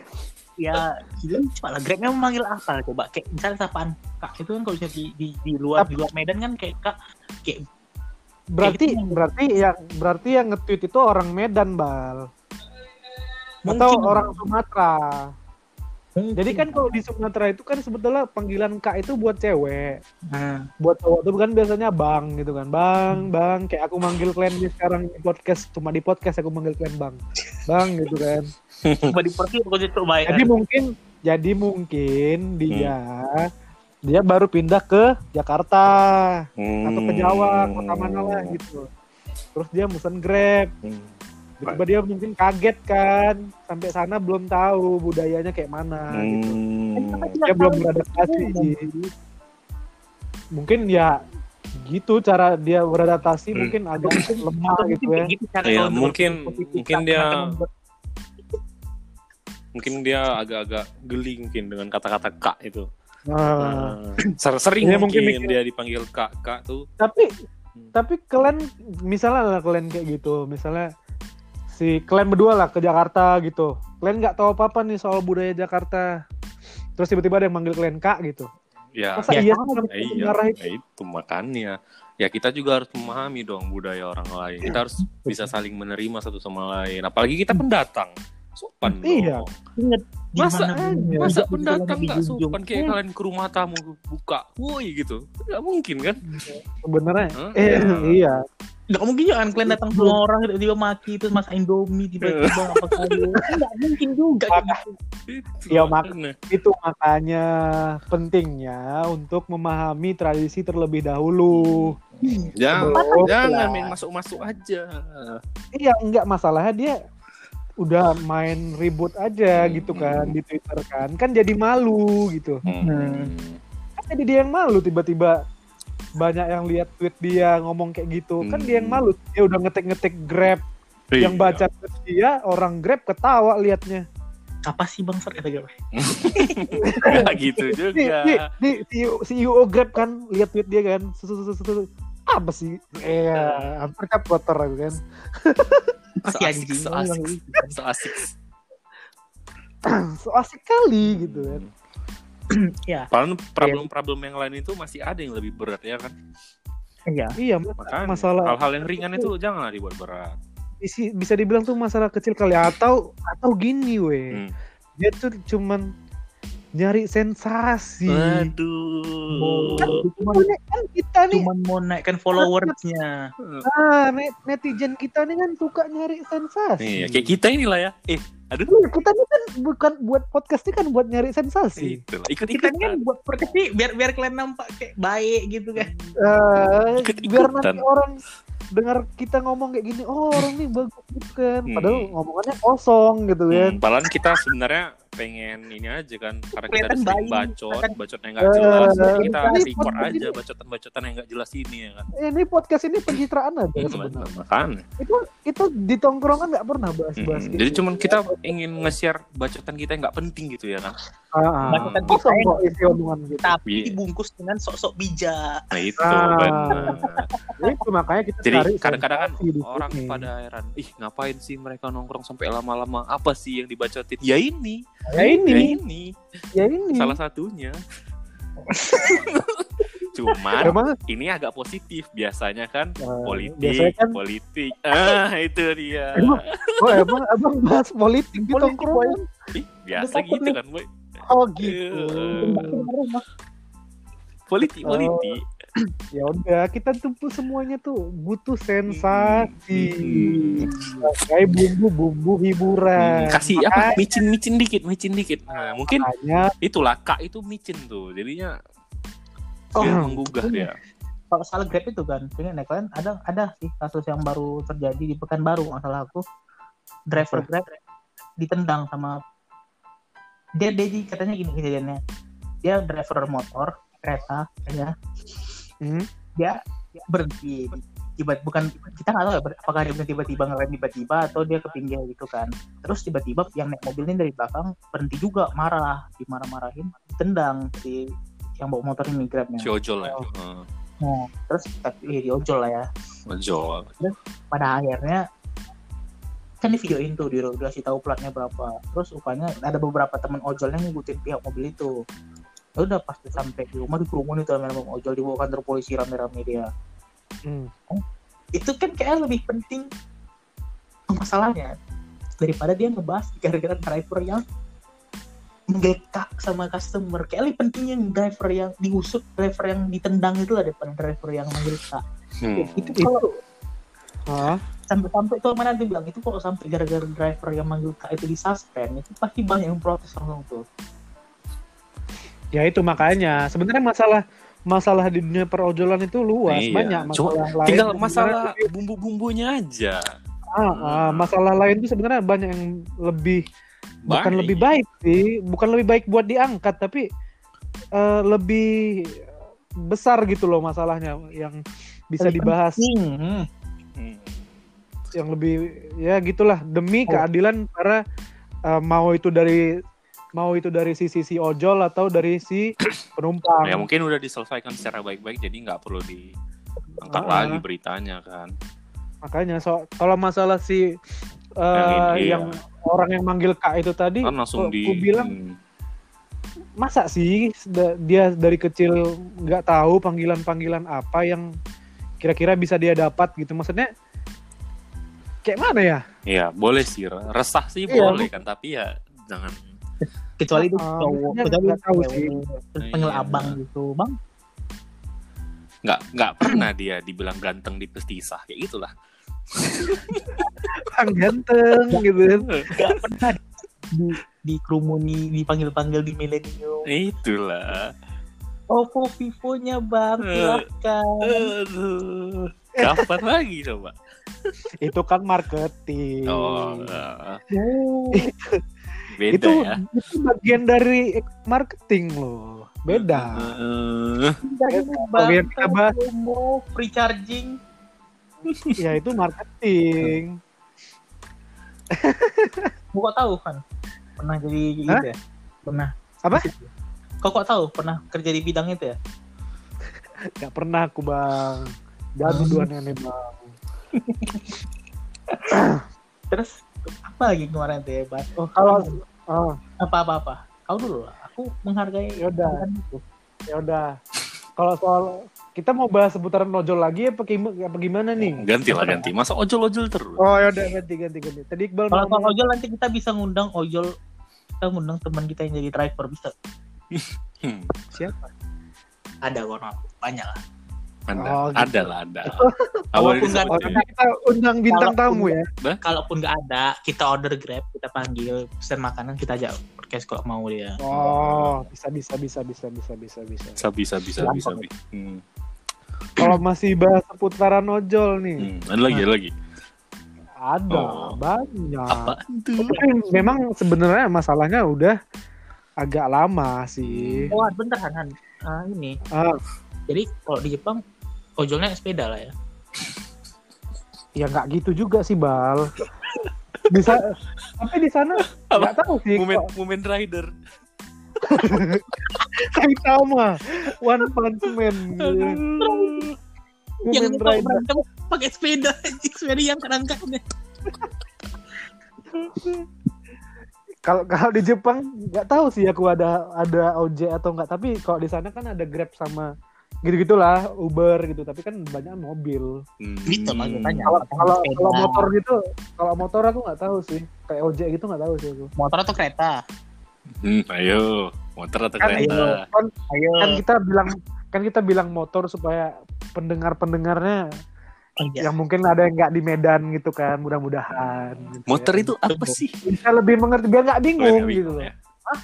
[SPEAKER 2] ya gitu coba lah grab memang manggil apa coba. Kayak misalnya sapaan kak itu kan kalau misalnya di, di, di luar di luar Medan kan kayak kak kayak
[SPEAKER 3] berarti
[SPEAKER 2] Kayak gitu.
[SPEAKER 3] berarti yang berarti yang nge-tweet itu orang Medan bal. Atau
[SPEAKER 2] Mungkin.
[SPEAKER 3] orang Sumatera.
[SPEAKER 2] Mungkin.
[SPEAKER 3] jadi kan kalau di Sumatera itu kan sebetulnya panggilan kak itu buat cewek.
[SPEAKER 2] Nah,
[SPEAKER 3] buat cowok itu kan biasanya bang gitu kan. Bang bang kayak aku manggil kalian sekarang di podcast. Cuma di podcast aku manggil kalian bang. Bang gitu kan
[SPEAKER 2] coba di pergi aku itu baik
[SPEAKER 3] jadi mungkin jadi mungkin dia dia baru pindah ke Jakarta. Atau ke Jawa kota mana lah gitu. Terus dia pesan grab.
[SPEAKER 1] Hmm.
[SPEAKER 3] tiba dia mungkin kaget kan sampai sana belum tahu budayanya kayak mana gitu.
[SPEAKER 1] Hmm.
[SPEAKER 3] dia belum beradaptasi mungkin ya gitu cara dia beradaptasi
[SPEAKER 1] Hmm.
[SPEAKER 3] mungkin agak lemah gitu ya.
[SPEAKER 2] gitu cara
[SPEAKER 1] Iya,
[SPEAKER 2] untuk
[SPEAKER 1] mungkin- mungkin dia-
[SPEAKER 2] akan membuat-
[SPEAKER 1] Mungkin dia agak-agak geli mungkin dengan kata-kata kak itu.
[SPEAKER 3] Nah,
[SPEAKER 1] Nah, ser- sering
[SPEAKER 3] Iya,
[SPEAKER 1] mungkin,
[SPEAKER 3] mungkin
[SPEAKER 1] dia dipanggil kak kak tuh.
[SPEAKER 3] tapi
[SPEAKER 1] Hmm.
[SPEAKER 3] tapi kalian misalnya lah kalian kayak gitu misalnya si kalian berdua lah ke Jakarta gitu kalian nggak tahu apa apa nih soal budaya Jakarta terus tiba-tiba ada yang manggil kalian kak gitu
[SPEAKER 1] Ya,
[SPEAKER 3] masa
[SPEAKER 2] Ya,
[SPEAKER 3] iya
[SPEAKER 1] ya iya,
[SPEAKER 3] marah itu?
[SPEAKER 1] ya itu makanya. Ya kita juga harus memahami dong budaya orang lain. Kita harus bisa saling menerima satu sama lain. Apalagi kita pendatang. Sopan
[SPEAKER 3] Iya.
[SPEAKER 2] di
[SPEAKER 1] Masa
[SPEAKER 3] aja?
[SPEAKER 1] masa pendatang nggak sopan kayak
[SPEAKER 2] Eh,
[SPEAKER 1] kalian ke rumah tamu buka, woi gitu. Nggak mungkin kan?
[SPEAKER 3] sebenarnya
[SPEAKER 1] Hah?
[SPEAKER 3] eh iya
[SPEAKER 2] Nggak mungkin juga kan kalian datang ke rumah orang tiba-tiba maki terus masak indomie tiba-tiba apa kali nggak mungkin juga gitu.
[SPEAKER 1] Itu
[SPEAKER 3] Iya, mak-
[SPEAKER 1] makanya.
[SPEAKER 3] itu makanya pentingnya untuk memahami tradisi terlebih dahulu
[SPEAKER 1] Jangan,
[SPEAKER 3] Sebelum-
[SPEAKER 1] jangan main masuk-masuk aja.
[SPEAKER 3] iya enggak masalahnya dia udah main ribut aja
[SPEAKER 1] Hmm.
[SPEAKER 3] gitu kan di Twitter kan kan jadi malu gitu
[SPEAKER 1] Hmm.
[SPEAKER 3] kan jadi dia yang malu tiba-tiba banyak yang lihat tweet dia ngomong kayak gitu kan dia yang
[SPEAKER 1] Hmm.
[SPEAKER 3] malu dia udah ngetik-ngetik grab yang
[SPEAKER 1] Iya.
[SPEAKER 3] baca tweet dia orang grab ketawa liatnya
[SPEAKER 2] apa sih bang Fer kata gue
[SPEAKER 1] gitu juga.
[SPEAKER 3] nih, nih CEO, CEO Grab kan lihat tweet dia kan susu susu susu apa sih eh hampir kan kotor aku kan
[SPEAKER 1] So asik,
[SPEAKER 2] anjing
[SPEAKER 1] so asik. So asik.
[SPEAKER 3] so asik kali gitu kan
[SPEAKER 2] ya
[SPEAKER 1] Padahal problem-problem yang lain itu masih ada yang lebih berat ya kan.
[SPEAKER 2] iya
[SPEAKER 3] iya
[SPEAKER 1] Makanya
[SPEAKER 3] masalah
[SPEAKER 1] hal-hal yang ringan itu janganlah dibuat berat.
[SPEAKER 3] bisa dibilang tuh masalah kecil kali atau atau gini weh
[SPEAKER 1] Hmm.
[SPEAKER 3] dia tuh cuman nyari sensasi
[SPEAKER 1] Aduh.
[SPEAKER 3] Cuman, kan kita nih
[SPEAKER 2] cuma mau naikkan followersnya
[SPEAKER 3] ah, net- netizen kita nih kan suka nyari sensasi
[SPEAKER 1] Iya, kayak kita inilah ya. Eh, aduh.
[SPEAKER 3] Iya, kita ini kan bukan buat podcast ini kan buat nyari sensasi
[SPEAKER 1] Itulah. Ikut
[SPEAKER 2] kita ini kan
[SPEAKER 1] ikutan.
[SPEAKER 2] buat podcast ini biar biar kalian nampak kayak baik gitu kan
[SPEAKER 3] Eh,
[SPEAKER 1] Ikut-ikutan.
[SPEAKER 3] biar nanti orang dengar kita ngomong kayak gini oh orang nih bagus gitu kan padahal
[SPEAKER 1] Hmm.
[SPEAKER 3] ngomongannya kosong gitu kan
[SPEAKER 1] Hmm, padahal kita sebenarnya pengen ini aja kan karena kita udah sering bacot,
[SPEAKER 2] Kan-
[SPEAKER 1] bacotnya nggak jelas. jadi kita record aja
[SPEAKER 3] ini-
[SPEAKER 1] bacotan-bacotan yang nggak jelas ini ya kan.
[SPEAKER 3] ini podcast ini pencitraan aja
[SPEAKER 1] Hmm,
[SPEAKER 3] sebenarnya
[SPEAKER 1] Makanya.
[SPEAKER 3] itu itu di tongkrongan nggak pernah bahas-bahas
[SPEAKER 1] Hmm,
[SPEAKER 3] gitu.
[SPEAKER 1] Jadi cuman kita ingin nge-share bacotan kita yang nggak penting gitu ya kan.
[SPEAKER 3] Ah, ah.
[SPEAKER 2] Bacotan
[SPEAKER 3] kosong
[SPEAKER 2] kita
[SPEAKER 3] kok isi omongan gitu
[SPEAKER 2] tapi
[SPEAKER 1] Iya.
[SPEAKER 2] dibungkus dengan sok-sok bijak
[SPEAKER 1] Nah itu
[SPEAKER 3] Ah.
[SPEAKER 1] benar.
[SPEAKER 3] itu makanya kita
[SPEAKER 1] Jadi
[SPEAKER 3] cari
[SPEAKER 1] kadang-kadang kan orang pada heran, ih ngapain sih mereka nongkrong sampai lama-lama? Apa sih yang dibacotin? Ya ini,
[SPEAKER 3] ya
[SPEAKER 1] ya
[SPEAKER 3] ini
[SPEAKER 1] ini,
[SPEAKER 3] ya ini
[SPEAKER 1] salah satunya. Cuman
[SPEAKER 3] Emang,
[SPEAKER 1] ini agak positif biasanya kan
[SPEAKER 3] eh,
[SPEAKER 1] politik,
[SPEAKER 3] biasanya kan
[SPEAKER 1] politik. Ah itu dia.
[SPEAKER 3] Emang- oh emang abang bahas politik di tongkrongan
[SPEAKER 1] biasa gitu
[SPEAKER 2] nih.
[SPEAKER 1] kan, boy.
[SPEAKER 3] oh gitu
[SPEAKER 1] Eh, Politik,
[SPEAKER 3] Oh.
[SPEAKER 1] politik.
[SPEAKER 3] ya udah kita tuh semuanya tuh butuh sensasi kayak bumbu-bumbu hiburan
[SPEAKER 1] Hmm, kasih apa? Micin-micin dikit, micin dikit. Nah, mungkin
[SPEAKER 3] makanya
[SPEAKER 1] itulah kak itu micin tuh. Jadinya
[SPEAKER 3] Oh,
[SPEAKER 1] menggugah
[SPEAKER 2] iya.
[SPEAKER 1] dia.
[SPEAKER 2] kalau salah grab itu kan ini naik kalian ada ada sih kasus yang baru terjadi di Pekanbaru nggak salah aku driver? Grab ditendang sama dia dia di- katanya gini kejadiannya dia driver motor kereta ya
[SPEAKER 3] Hmm.
[SPEAKER 2] dia berhenti tiba bukan kita nggak tahu ya apakah dia berhenti tiba-tiba ngerem tiba-tiba atau dia ke pinggir gitu kan terus tiba-tiba yang naik mobil ini dari belakang berhenti juga marah dimarah-marahin ditendang si yang bawa motor ini grabnya
[SPEAKER 1] Si ojol ya.
[SPEAKER 3] Oh.
[SPEAKER 1] Heeh.
[SPEAKER 2] Nah, terus tapi di ojol lah ya
[SPEAKER 1] Ojol.
[SPEAKER 2] pada akhirnya kan di videoin tuh di dikasih tahu platnya berapa terus rupanya ada beberapa teman ojol yang ngikutin pihak mobil itu Ya udah pas dia sampai di rumah dikerumunin tuh sama teman ojol dibawa kantor polisi rame-rame dia.
[SPEAKER 3] Hmm.
[SPEAKER 2] itu kan kayak lebih penting masalahnya daripada dia ngebahas gara-gara driver yang menggekak sama customer. Kayak lebih penting yang driver yang diusut driver yang ditendang itu lah daripada driver yang menggekak
[SPEAKER 1] Hmm.
[SPEAKER 2] itu. Kalau
[SPEAKER 3] Ah,
[SPEAKER 2] sampai-sampai tuh mana dia bilang itu kalau sampai gara-gara driver yang manggil kak itu disuspend itu pasti banyak yang protes langsung tuh
[SPEAKER 3] ya itu makanya sebenarnya masalah masalah di dunia perojolan itu luas
[SPEAKER 1] Iya.
[SPEAKER 3] banyak
[SPEAKER 1] Cuma
[SPEAKER 3] masalah lain
[SPEAKER 1] Tinggal masalah bumbu-bumbunya aja.
[SPEAKER 3] ah, ah, masalah lain itu sebenarnya banyak yang lebih bukan
[SPEAKER 1] Baik.
[SPEAKER 3] lebih baik sih bukan lebih baik buat diangkat tapi eh, lebih besar gitu loh masalahnya yang bisa
[SPEAKER 2] Lebih
[SPEAKER 3] dibahas
[SPEAKER 2] Hmm.
[SPEAKER 1] Hmm.
[SPEAKER 3] yang lebih ya gitulah demi
[SPEAKER 2] Oh.
[SPEAKER 3] keadilan para eh, mau itu dari mau itu dari sisi si ojol atau dari si penumpang
[SPEAKER 1] Ya mungkin udah diselesaikan secara baik-baik jadi nggak perlu diangkat
[SPEAKER 3] Ah.
[SPEAKER 1] lagi beritanya kan.
[SPEAKER 3] makanya so kalau masalah si eh,
[SPEAKER 1] Yang ini,
[SPEAKER 3] yang orang yang manggil kak itu tadi
[SPEAKER 1] Kan langsung
[SPEAKER 3] kok
[SPEAKER 1] di
[SPEAKER 3] ku bilang masa sih dia dari kecil nggak tahu panggilan-panggilan apa yang kira-kira bisa dia dapat gitu maksudnya kayak mana ya
[SPEAKER 1] Iya, boleh sih. Resah sih
[SPEAKER 3] Iya,
[SPEAKER 1] boleh kan, tapi ya jangan
[SPEAKER 2] kecuali itu
[SPEAKER 3] Ah,
[SPEAKER 2] cowok kecuali
[SPEAKER 3] nggak tahu sih.
[SPEAKER 2] terus panggil
[SPEAKER 1] Iya.
[SPEAKER 2] abang gitu bang
[SPEAKER 1] nggak nggak pernah dia dibilang ganteng di pestisah kayak gitulah.
[SPEAKER 3] Bang ganteng gitu kan
[SPEAKER 2] gak pernah di di kerumuni dipanggil panggil di milenium
[SPEAKER 1] Itulah.
[SPEAKER 2] Oppo Vivo-nya bang
[SPEAKER 1] Eh.
[SPEAKER 2] silahkan.
[SPEAKER 1] Kapan lagi coba?
[SPEAKER 3] itu kan marketing
[SPEAKER 1] Oh,
[SPEAKER 2] Oh,
[SPEAKER 1] beda
[SPEAKER 3] itu
[SPEAKER 1] ya.
[SPEAKER 3] itu bagian dari marketing loh. Beda.
[SPEAKER 2] Bang
[SPEAKER 3] yang kita bahas-
[SPEAKER 2] promo free charging.
[SPEAKER 3] Ya itu marketing.
[SPEAKER 2] Kau kok tahu kan pernah jadi gitu
[SPEAKER 3] Hah?
[SPEAKER 2] ya? Pernah.
[SPEAKER 3] Apa?
[SPEAKER 2] kau kok tahu? Pernah kerja di bidang itu ya?
[SPEAKER 3] Nggak pernah aku bang. Jangan tuduhan aneh bang.
[SPEAKER 2] Terus apa lagi kemarin tuh ya bahas oh
[SPEAKER 3] kalau oh,
[SPEAKER 2] apa apa apa? Kau dulu lah. Aku menghargai bukan itu.
[SPEAKER 3] Ya udah. Kalau soal kita mau bahas seputaran ojol lagi apa, apa gimana nih?
[SPEAKER 1] Ganti lah ganti. Masa ojol-ojol terus?
[SPEAKER 3] oh ya udah ganti ganti ganti. Tadi Iqbal
[SPEAKER 2] kalau soal
[SPEAKER 3] ngomong
[SPEAKER 2] ojol nanti kita bisa ngundang ojol kita ngundang teman kita yang jadi driver bisa.
[SPEAKER 1] Hmm,
[SPEAKER 3] siapa?
[SPEAKER 2] Ada kok aku banyak lah
[SPEAKER 1] anda.
[SPEAKER 3] Oh, gitu.
[SPEAKER 1] Ada lah, ada. Kalaupun
[SPEAKER 2] nggak
[SPEAKER 3] ada, kita undang bintang
[SPEAKER 2] kalaupun,
[SPEAKER 3] tamu ya. Bah?
[SPEAKER 2] Kalaupun nggak ada, kita order Grab, kita panggil, pesan makanan, kita ajak podcast kalau mau dia.
[SPEAKER 3] Oh, bisa, bisa, bisa, bisa, bisa, bisa, bisa.
[SPEAKER 1] Bisa, bisa, bisa, bisa.
[SPEAKER 2] Ya.
[SPEAKER 1] bisa. Hmm.
[SPEAKER 3] Kalau masih bahas seputaran ojol nih.
[SPEAKER 1] Hmm, ada lagi, nah. lagi.
[SPEAKER 3] Ada,
[SPEAKER 1] oh.
[SPEAKER 3] banyak.
[SPEAKER 1] Apa itu?
[SPEAKER 3] Tapi memang sebenarnya masalahnya udah agak lama sih. Hmm.
[SPEAKER 2] Oh, bentar, Han. Uh, ini.
[SPEAKER 3] Uh,
[SPEAKER 2] Jadi kalau di Jepang ojolnya sepeda lah ya
[SPEAKER 3] ya nggak gitu juga sih bal. Bisa tapi di sana nggak tahu sih.
[SPEAKER 1] Moment
[SPEAKER 3] kok.
[SPEAKER 1] moment rider.
[SPEAKER 3] Saitama, One Punch Man.
[SPEAKER 2] yang
[SPEAKER 3] Moment
[SPEAKER 2] kalau
[SPEAKER 3] Rider.
[SPEAKER 2] berantem pakai sepeda sepeda yang kadang-kadang
[SPEAKER 3] Kalau kalau di Jepang nggak tahu sih aku ada ada ojek atau nggak. Tapi kalau di sana kan ada Grab sama gitu gitulah Uber gitu. Tapi kan banyak mobil.
[SPEAKER 1] Hmm.
[SPEAKER 2] Gitu, makanya.
[SPEAKER 3] Kalau kalau kalau motor gitu, kalau motor aku nggak tahu sih. Kayak ojek gitu nggak tahu sih aku.
[SPEAKER 2] motor atau kereta
[SPEAKER 1] Hmm, ayo, motor atau
[SPEAKER 3] Kan,
[SPEAKER 1] kereta?
[SPEAKER 3] kan,
[SPEAKER 2] ayo
[SPEAKER 3] kan kita bilang kan kita bilang motor supaya pendengar-pendengarnya
[SPEAKER 2] Oh, iya.
[SPEAKER 3] yang mungkin ada yang nggak di Medan gitu kan mudah-mudahan gitu
[SPEAKER 1] Motor
[SPEAKER 3] ya.
[SPEAKER 1] itu apa sih?
[SPEAKER 3] bisa lebih mengerti biar nggak bingung gitu
[SPEAKER 1] bingung ya.
[SPEAKER 3] Ah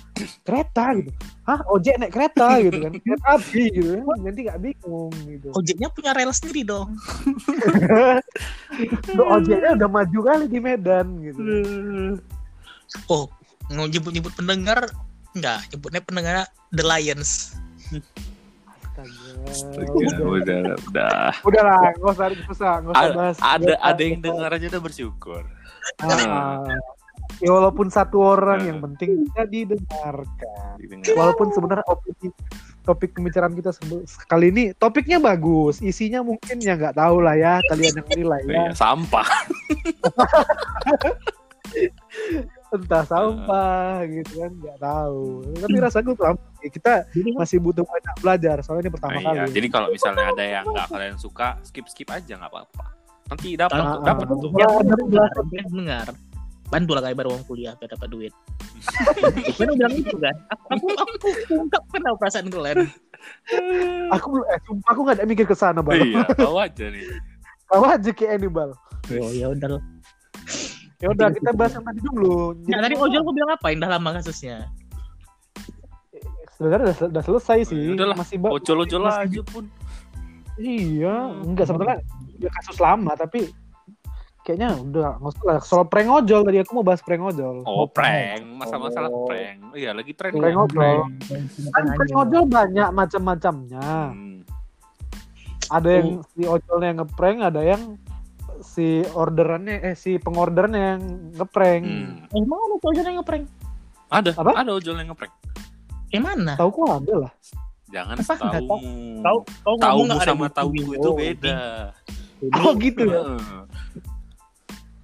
[SPEAKER 3] kereta gitu hah ojek naik kereta gitu kan kereta api gitu kan nanti nggak bingung gitu
[SPEAKER 2] Ojeknya punya rel sendiri dong.
[SPEAKER 3] Loh, ojeknya udah maju kali di Medan gitu
[SPEAKER 2] Oh, mau nyebut-nyebut pendengar enggak, nyebutnya pendengar The Lions.
[SPEAKER 3] Astaga.
[SPEAKER 1] Udah,
[SPEAKER 3] udah
[SPEAKER 1] udah, udah.
[SPEAKER 3] udah lah nggak usah nggak usah nggak usah
[SPEAKER 1] Ada,
[SPEAKER 3] bahas
[SPEAKER 1] ada, ada yang dengar aja udah bersyukur.
[SPEAKER 3] Ah, ya walaupun satu orang
[SPEAKER 1] Ah.
[SPEAKER 3] yang penting bisa didengarkan
[SPEAKER 1] Didengar.
[SPEAKER 3] walaupun sebenarnya opini topik pembicaraan kita sebe- kali ini topiknya bagus isinya mungkin ya nggak tahu lah ya kalian yang nilai ya
[SPEAKER 1] Iya, sampah.
[SPEAKER 3] entah sampah gitu kan nggak tahu tapi rasaku sama kita
[SPEAKER 2] Jadi
[SPEAKER 3] masih butuh banyak belajar soalnya ini pertama
[SPEAKER 1] Iya,
[SPEAKER 3] kali
[SPEAKER 1] jadi kalau misalnya ada yang nggak kalian suka, skip skip aja nggak apa-apa. Nanti dapat,
[SPEAKER 3] Ah,
[SPEAKER 1] dapat
[SPEAKER 3] ah.
[SPEAKER 1] tuh.
[SPEAKER 3] Ya,
[SPEAKER 2] yang
[SPEAKER 3] ada
[SPEAKER 2] Bantulah kayak baru uang kuliah biar dapat duit. Kan udah bilang itu kan. Aku aku aku ungkap kenapa perasaan kalian.
[SPEAKER 3] aku belum- eh sumpah aku nggak ada mikir ke sana bal
[SPEAKER 1] Iya, tahu aja nih.
[SPEAKER 3] kau aja kayak ini bal
[SPEAKER 2] Oh ya udah.
[SPEAKER 3] ya udah kita bahas yang tadi dulu
[SPEAKER 2] Nah, tadi ojol aku bilang apa? Indah lama kasusnya.
[SPEAKER 3] sebenarnya udah, udah selesai sih
[SPEAKER 1] Ya udahlah,
[SPEAKER 3] masih ba-
[SPEAKER 1] Ojol-ojol
[SPEAKER 3] masih-
[SPEAKER 1] aja pun.
[SPEAKER 3] Iya, enggak sebetulnya ya kasus lama tapi kayaknya udah nggak usah lah. Soal prank ojol tadi aku mau bahas prank ojol.
[SPEAKER 1] Oh, prank. Masa-masalah
[SPEAKER 2] Oh.
[SPEAKER 1] prank. Iya, lagi tren.
[SPEAKER 3] Prank ojol. Kan prank ojol banyak macam-macamnya.
[SPEAKER 1] Hmm.
[SPEAKER 3] Ada yang si ojolnya yang ngeprank, ada yang si orderannya eh si pengorderannya yang ngeprank.
[SPEAKER 1] Hmm.
[SPEAKER 2] Eh, mana ada ojol yang ngeprank?
[SPEAKER 1] Ada,
[SPEAKER 3] Apa?
[SPEAKER 1] ada ojol yang ngeprank.
[SPEAKER 2] Yang mana?
[SPEAKER 3] Tahu kok ada lah.
[SPEAKER 1] Jangan
[SPEAKER 2] Apa?
[SPEAKER 1] Tahu. Tahu
[SPEAKER 2] ada
[SPEAKER 1] sama tahu itu beda.
[SPEAKER 3] Oh gitu ya.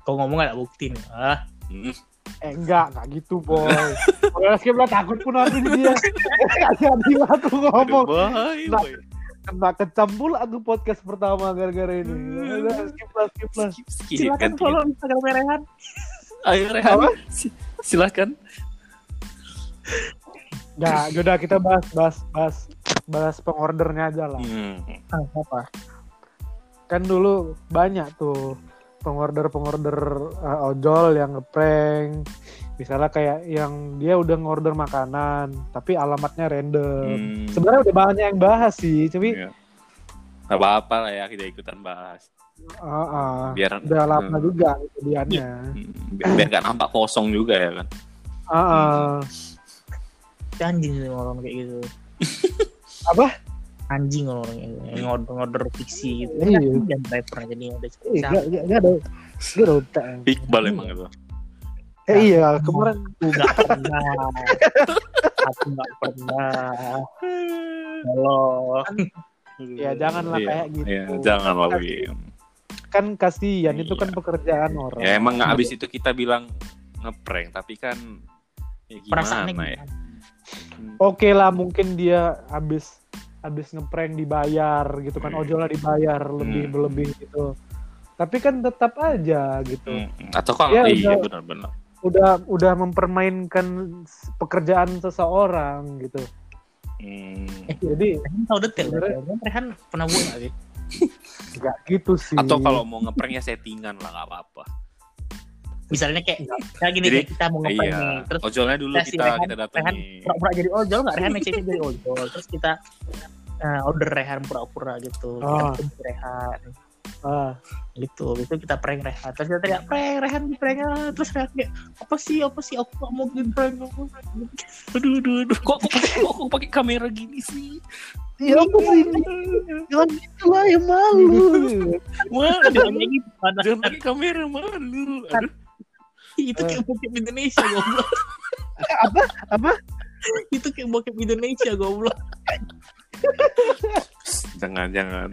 [SPEAKER 2] Kau ngomong ada bukti nih. Ah,
[SPEAKER 1] Hmm.
[SPEAKER 3] Eh enggak, enggak gitu boy. Kalau skip lah takut pun nanti dia. Enggak jadi lah aku ngomong. Nah,
[SPEAKER 1] bye.
[SPEAKER 3] Kena kecam pula aku podcast pertama gara-gara ini. Skip lah, skip lah.
[SPEAKER 1] Skip, skip.
[SPEAKER 2] silakan follow Instagram Rehan.
[SPEAKER 1] Ayo Rehan. Si- Silakan.
[SPEAKER 3] Ya, udah kita bahas bahas bahas bahas pengordernya aja lah.
[SPEAKER 1] Hmm.
[SPEAKER 2] Ah, apa?
[SPEAKER 3] Kan dulu banyak tuh pengorder-pengorder uh, ojol yang ngeprank. Misalnya kayak yang dia udah ngorder makanan, tapi alamatnya random.
[SPEAKER 1] Hmm.
[SPEAKER 3] Sebenarnya udah banyak yang bahas sih, tapi
[SPEAKER 1] Iya. Gak apa-apa lah ya kita ikutan bahas.
[SPEAKER 3] uh, uh,
[SPEAKER 1] Biar
[SPEAKER 3] udah lama
[SPEAKER 1] Hmm.
[SPEAKER 3] juga kejadiannya.
[SPEAKER 1] Hmm, biar, biar gak nampak kosong juga ya kan.
[SPEAKER 3] Uh, uh.
[SPEAKER 2] Anjing sih orang kayak gitu.
[SPEAKER 3] Apa?
[SPEAKER 2] Anjing orang yang yang order order fiksi gitu.
[SPEAKER 3] Iya.
[SPEAKER 2] Dan driver jadi ada
[SPEAKER 3] Eh, gak, ada, gak ada otak.
[SPEAKER 1] Iqbal emang itu.
[SPEAKER 3] Eh iya, kemarin
[SPEAKER 2] nggak pernah. Aku nggak pernah. Halo.
[SPEAKER 3] Ya, janganlah
[SPEAKER 1] Iya,
[SPEAKER 3] kayak gitu.
[SPEAKER 1] Iya, jangan lah Wim.
[SPEAKER 3] kan kasihan itu kan
[SPEAKER 1] Iya.
[SPEAKER 3] pekerjaan orang.
[SPEAKER 1] Ya emang nggak abis itu kita bilang ngeprank, tapi kan ya gimana ya?
[SPEAKER 2] gimana?
[SPEAKER 3] Oke lah mungkin dia habis habis ngeprank dibayar gitu kan
[SPEAKER 1] Hmm.
[SPEAKER 3] ojolnya dibayar lebih
[SPEAKER 1] Hmm.
[SPEAKER 3] berlebih gitu. Tapi kan tetap aja gitu.
[SPEAKER 1] Hmm, Atau kalau
[SPEAKER 3] Ya,
[SPEAKER 1] iya
[SPEAKER 3] udah.
[SPEAKER 1] benar-benar.
[SPEAKER 3] Udah udah mempermainkan pekerjaan seseorang gitu.
[SPEAKER 1] Hmm.
[SPEAKER 3] Jadi
[SPEAKER 2] Rehan tahu detail. Rehan Rehan pernah buat sih?
[SPEAKER 3] nggak gitu sih.
[SPEAKER 1] Atau kalau mau ngeprank ya settingan lah nggak apa-apa.
[SPEAKER 2] Misalnya kayak kayak gini
[SPEAKER 1] Jadi,
[SPEAKER 2] kita mau ngeprank
[SPEAKER 1] Iya.
[SPEAKER 2] nih, terus
[SPEAKER 1] Ojolnya dulu
[SPEAKER 2] kita Rehan-
[SPEAKER 1] kita
[SPEAKER 2] Rehan
[SPEAKER 1] datangi.
[SPEAKER 2] pura-pura jadi ojol nggak Rehan ngecek jadi ojol terus kita eh, order Rehan pura-pura gitu
[SPEAKER 3] Oh.
[SPEAKER 2] kita si Rehan
[SPEAKER 3] ah,
[SPEAKER 2] gitu itu kita prank Rehan terus kita teriak prank Rehan di prank ah." terus Rehan kayak apa sih apa sih aku nggak mau bikin prank aku
[SPEAKER 1] Aduh, aduh, aduh. Kok kok, kok, kok pakai kamera gini sih?
[SPEAKER 3] ya apa sih? Jangan gitu lah ya malu.
[SPEAKER 1] Wah,
[SPEAKER 2] Jangan kayak gitu
[SPEAKER 1] jangan pakai kamera malu. Aduh.
[SPEAKER 2] itu kayak bokep Indonesia goblok
[SPEAKER 3] apa? Apa?
[SPEAKER 2] itu kayak bokep Indonesia goblok
[SPEAKER 1] Jangan, jangan.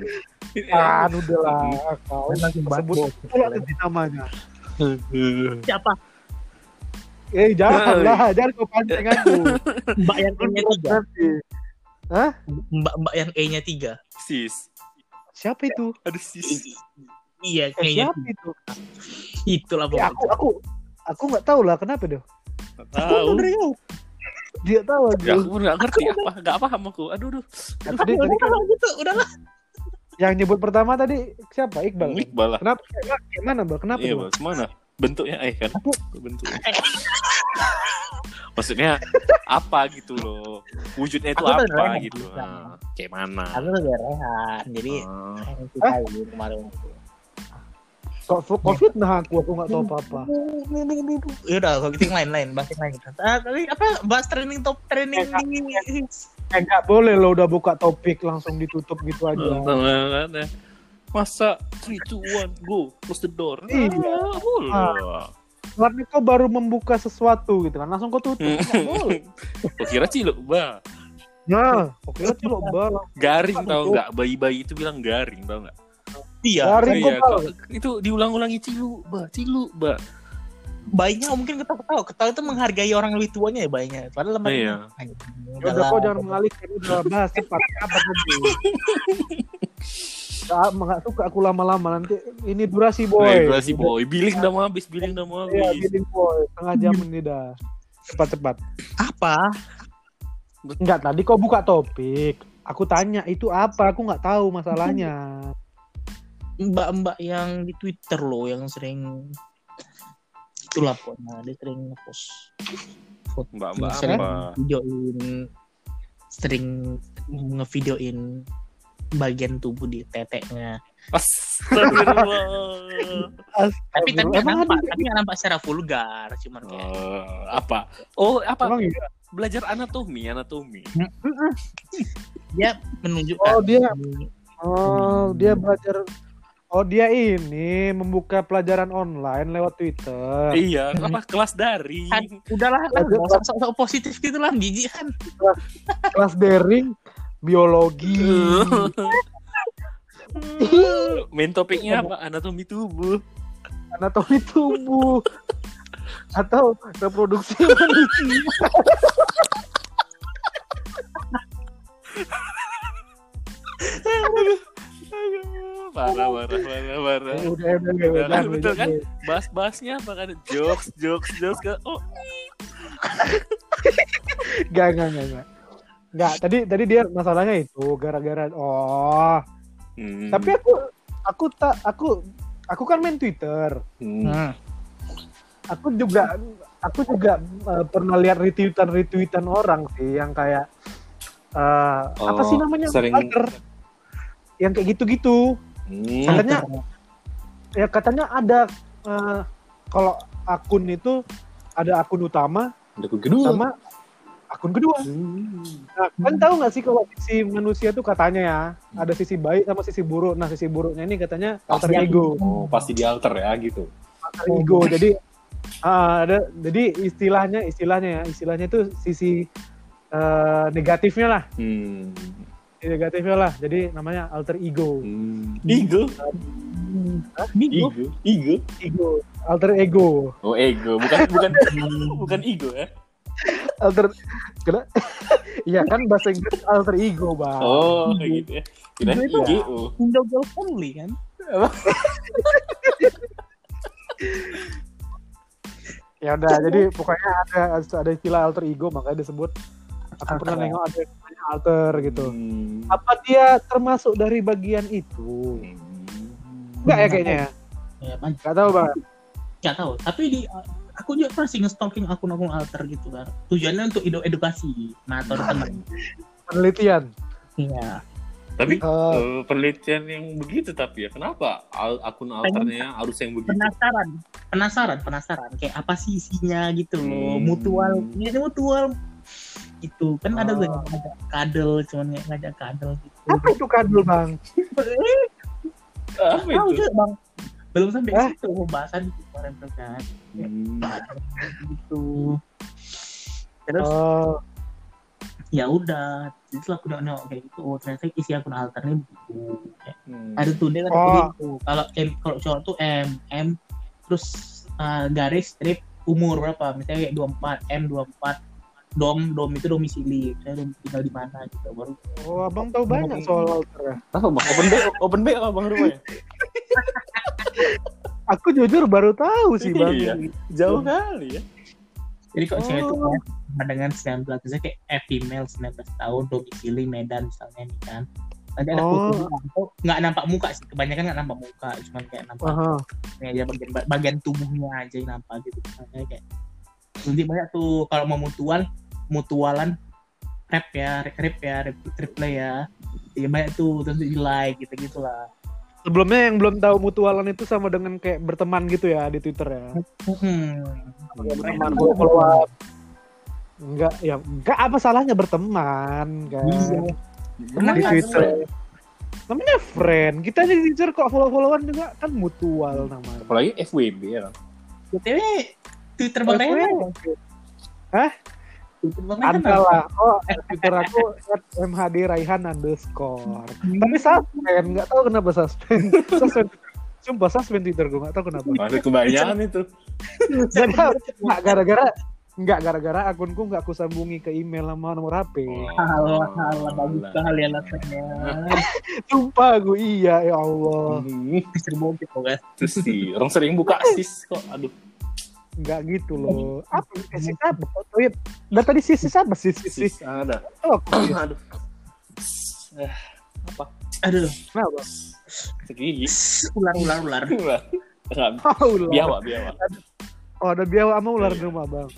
[SPEAKER 3] Ah, udah lah kau sebut pula namanya.
[SPEAKER 2] siapa
[SPEAKER 3] Eh jangan lah, jangan kau pancing aku.
[SPEAKER 2] mbak yang E nya tiga
[SPEAKER 3] Nanti.
[SPEAKER 2] mbak mbak yang E nya tiga
[SPEAKER 1] Sis.
[SPEAKER 3] Siapa itu?
[SPEAKER 1] Aduh, sis.
[SPEAKER 2] iya
[SPEAKER 3] Eh,
[SPEAKER 2] E nya
[SPEAKER 3] siapa itu?
[SPEAKER 2] itulah
[SPEAKER 3] Ya,
[SPEAKER 2] pokoknya
[SPEAKER 3] aku aku aku nggak tahu lah kenapa dong.
[SPEAKER 1] Nggak Tahu.
[SPEAKER 3] Dia tahu
[SPEAKER 1] Ya,
[SPEAKER 3] aku.
[SPEAKER 1] nggak ngerti apa, nggak paham aku. Aduh, aduh.
[SPEAKER 3] Tadi, tadi kan
[SPEAKER 2] udah gitu udahlah
[SPEAKER 3] yang nyebut pertama tadi siapa? Iqbal.
[SPEAKER 1] Iqbal lah.
[SPEAKER 3] Kenapa? Kayak kayak mana, Bang? Kenapa
[SPEAKER 1] Iya,
[SPEAKER 3] tuh?
[SPEAKER 1] Bang. Mana? Bentuknya eh kan? Bentuknya. Maksudnya apa gitu loh? Wujudnya itu
[SPEAKER 2] Aku
[SPEAKER 1] apa gitu? kayak mana?
[SPEAKER 2] Aku tuh rehat, jadi
[SPEAKER 1] Ah.
[SPEAKER 2] ceritain kemarin itu.
[SPEAKER 3] Kok covid nah aku aku nggak tahu apa-apa.
[SPEAKER 2] Ya udah, kalau gitu lain-lain, bahas lain. Ah, tadi apa bahas training top training di
[SPEAKER 3] Eh nggak boleh lo udah buka topik langsung ditutup gitu aja.
[SPEAKER 1] Banget ya. Masa 3, 2, 1, go, close the door.
[SPEAKER 3] Iya.
[SPEAKER 1] Ah, boleh.
[SPEAKER 3] Karena kau baru membuka sesuatu gitu kan, langsung kau tutup.
[SPEAKER 1] Hmm.
[SPEAKER 3] Nggak boleh.
[SPEAKER 1] Kok kira ciluk, ba?
[SPEAKER 3] Nah, oke lo cilok bal.
[SPEAKER 1] Garing tau
[SPEAKER 3] itu.
[SPEAKER 1] nggak? Bayi-bayi itu bilang garing tau nggak?
[SPEAKER 2] Iya,
[SPEAKER 3] kok
[SPEAKER 1] Iya, itu diulang-ulangi ciluk, ba, ciluk, ba.
[SPEAKER 2] bayinya mungkin ketawa ketawa ketawa itu menghargai orang lebih tuanya ya bayinya padahal lemah
[SPEAKER 1] Iya.
[SPEAKER 3] Ya udah kau jangan mengalihkan udah bahas cepat apa. Nggak nggak suka aku lama-lama nanti ini durasi boy.
[SPEAKER 1] Boy, durasi boy. Billing udah mau habis, billing udah mau
[SPEAKER 3] Iya,
[SPEAKER 1] habis.
[SPEAKER 3] billing boy. Setengah jam ini dah. Cepat-cepat.
[SPEAKER 2] apa
[SPEAKER 3] Enggak, tadi kau buka topik. Aku tanya itu apa? Aku nggak tahu masalahnya.
[SPEAKER 2] Mbak-mbak yang di Twitter loh yang sering itulah pokoknya dia sering ngepost foto
[SPEAKER 1] Mbak-mbak
[SPEAKER 2] sering
[SPEAKER 1] apa?
[SPEAKER 2] videoin sering ngevideoin bagian tubuh di teteknya
[SPEAKER 1] Astagfirullah.
[SPEAKER 2] tapi tapi nggak
[SPEAKER 3] Emang
[SPEAKER 2] nampak tapi nggak nampak secara vulgar cuman kayak
[SPEAKER 1] Eh, apa? Oh, apa?
[SPEAKER 3] Emang iya?
[SPEAKER 1] Belajar anatomi, anatomi.
[SPEAKER 2] dia menunjukkan
[SPEAKER 3] Oh, dia- Oh, dia belajar Oh, dia ini membuka pelajaran online lewat Twitter.
[SPEAKER 1] Iya, apa kelas daring.
[SPEAKER 2] kan udahlah kan usah sok-sok positif gitu lah jijik kan
[SPEAKER 3] Kelas daring biologi.
[SPEAKER 1] Main topiknya apa? Anatomi tubuh.
[SPEAKER 3] anatomi tubuh atau reproduksi manusia.
[SPEAKER 1] Parah, parah, parah, parah.
[SPEAKER 3] udah udah udah udah,
[SPEAKER 1] Udah kan, betul kan?
[SPEAKER 3] udah.
[SPEAKER 1] Bahas-bahasnya apa kan? Jokes, jokes, jokes. Kan? Oh,
[SPEAKER 3] Gak, gak, gak, gak. Gak, tadi tadi dia masalahnya itu gara-gara oh.
[SPEAKER 1] hmm.
[SPEAKER 3] Tapi aku aku tak aku aku kan main Twitter.
[SPEAKER 1] Hmm.
[SPEAKER 3] Aku juga aku juga eh, pernah lihat retweetan retweetan orang sih yang kayak eh, apa
[SPEAKER 1] Oh,
[SPEAKER 3] sih namanya?
[SPEAKER 1] sering-.
[SPEAKER 3] Yang kayak gitu-gitu.
[SPEAKER 1] Hmm.
[SPEAKER 3] Katanya ya katanya ada eh, kalau akun itu ada akun utama
[SPEAKER 1] Ada kedua.
[SPEAKER 3] sama akun kedua.
[SPEAKER 1] Hmm.
[SPEAKER 3] Nah, kan tahu nggak sih kalau sisi manusia tuh katanya ya ada sisi baik sama sisi buruk. Nah, sisi buruknya ini katanya alter
[SPEAKER 1] Pasti-
[SPEAKER 3] ego,
[SPEAKER 1] Oh, pasti di alter ya gitu.
[SPEAKER 3] alter ego. Jadi ah, ada jadi istilahnya istilahnya ya istilahnya itu sisi eh, negatifnya lah,
[SPEAKER 1] Hmm.
[SPEAKER 3] Negatifnya lah. Jadi namanya alter ego,
[SPEAKER 1] Hmm. Ego,
[SPEAKER 2] Minggu
[SPEAKER 1] ego, ego.
[SPEAKER 3] ego, alter ego,
[SPEAKER 1] Oh, ego, bukan bukan bukan ego ya.
[SPEAKER 3] alter. Kena- Iya kan bahasa Inggris alter ego bang.
[SPEAKER 1] Oh, kayak gitu ya.
[SPEAKER 3] Itu ya.
[SPEAKER 1] IGO.
[SPEAKER 2] Indo girl friendly kan
[SPEAKER 3] Ya udah, jadi pokoknya ada ada istilah alter ego makanya disebut. Aku pernah
[SPEAKER 2] Alter.
[SPEAKER 3] nengok ada yang namanya alter gitu.
[SPEAKER 1] Hmm.
[SPEAKER 3] Apa dia termasuk dari bagian itu? Enggak ya kayaknya ya.
[SPEAKER 2] ya
[SPEAKER 3] Enggak tahu bang.
[SPEAKER 2] nggak tahu tapi di aku juga pernah sih nge-stalking akun-akun alter gitu kan tujuannya untuk edu- edukasi nah atau teman
[SPEAKER 3] Penelitian.
[SPEAKER 2] iya
[SPEAKER 1] Tapi
[SPEAKER 3] eh,
[SPEAKER 1] penelitian yang begitu tapi ya kenapa Al- akun alternya harus yang begitu?
[SPEAKER 2] penasaran penasaran penasaran kayak apa sih isinya gitu loh
[SPEAKER 1] Hmm.
[SPEAKER 2] mutual ini mutual itu kan ada
[SPEAKER 3] Oh.
[SPEAKER 2] gue ngajak kadel cuman ngajak kadel gitu
[SPEAKER 3] apa itu kadul bang?
[SPEAKER 1] Apa itu?
[SPEAKER 2] bang belum sampai
[SPEAKER 3] Hah?
[SPEAKER 2] situ pembahasan gitu kemarin tuh kan
[SPEAKER 1] Hmm.
[SPEAKER 2] gitu terus
[SPEAKER 3] Oh,
[SPEAKER 2] ya udah setelah aku nengok kayak gitu oh ternyata isi akun alternya begitu
[SPEAKER 1] Hmm.
[SPEAKER 2] ada tuh dia kan
[SPEAKER 3] Oh.
[SPEAKER 2] gitu. kalau M kalau cowok tuh M M terus uh, garis strip umur berapa misalnya kayak 24 M 24 dom dom itu domisili saya dom tinggal di mana gitu baru
[SPEAKER 3] oh, abang tahu banyak soal alter ya.
[SPEAKER 1] Apa bang? Open B, open B apa bang rumahnya?
[SPEAKER 3] Aku jujur baru tahu sih bang.
[SPEAKER 1] Iya. Jauh kali ya.
[SPEAKER 2] jadi kalau cewek itu
[SPEAKER 3] Oh.
[SPEAKER 2] kan dengan 19 misalnya kayak F female 19 tahun domisili Medan misalnya nih kan nanti ada
[SPEAKER 3] Oh.
[SPEAKER 2] foto nggak nampak muka sih kebanyakan nggak nampak muka cuman kayak nampak
[SPEAKER 3] Aha.
[SPEAKER 2] ini aja bagian bagian tubuhnya aja yang nampak gitu misalnya kayak nanti banyak tuh kalau mau mutual mutualan rap ya rap rap ya rap replay ya ya banyak tuh terus di like gitu gitulah
[SPEAKER 3] Sebelumnya yang belum tahu mutualan itu sama dengan kayak berteman gitu ya di Twitter ya.
[SPEAKER 2] hmm.
[SPEAKER 3] Berteman follow Enggak, ya enggak apa salahnya berteman kan.
[SPEAKER 2] Iya.
[SPEAKER 3] Di Twitter. Namanya friend. Kita di Twitter kok follow-followan juga kan mutual namanya.
[SPEAKER 1] Apalagi FWB ya kan.
[SPEAKER 2] BTW Twitter Bang. Rehan
[SPEAKER 3] Hah? Ada lah. Oh, Twitter aku @mhd Raihan underscore. Tapi suspend, nggak tahu kenapa suspend. suspend. Sumpah suspend Twitter gue nggak tahu kenapa.
[SPEAKER 1] Masih kebanyakan itu.
[SPEAKER 3] Jadi nggak gara-gara nggak gara-gara akunku nggak aku sambungi ke email sama nomor HP.
[SPEAKER 2] Halah, halah, bagus sekali alasannya.
[SPEAKER 3] Sumpah gue iya ya Allah.
[SPEAKER 1] Hmm,
[SPEAKER 2] kan.
[SPEAKER 1] Terus sih, orang sering buka sis kok. Aduh.
[SPEAKER 3] Nggak gitu loh. Apa sis apa? Oh, iya. Dari tadi sis sis apa sis sis sis?
[SPEAKER 1] Sis ada.
[SPEAKER 3] Oh, sis.
[SPEAKER 1] Aduh. Eh, apa?
[SPEAKER 2] Aduh,
[SPEAKER 3] Kenapa?
[SPEAKER 1] Segigi.
[SPEAKER 2] ular ular ular.
[SPEAKER 3] Oh, ular.
[SPEAKER 1] Biawa, biawa.
[SPEAKER 3] Oh, ada biawa sama ular
[SPEAKER 1] Iya.
[SPEAKER 3] di rumah bang.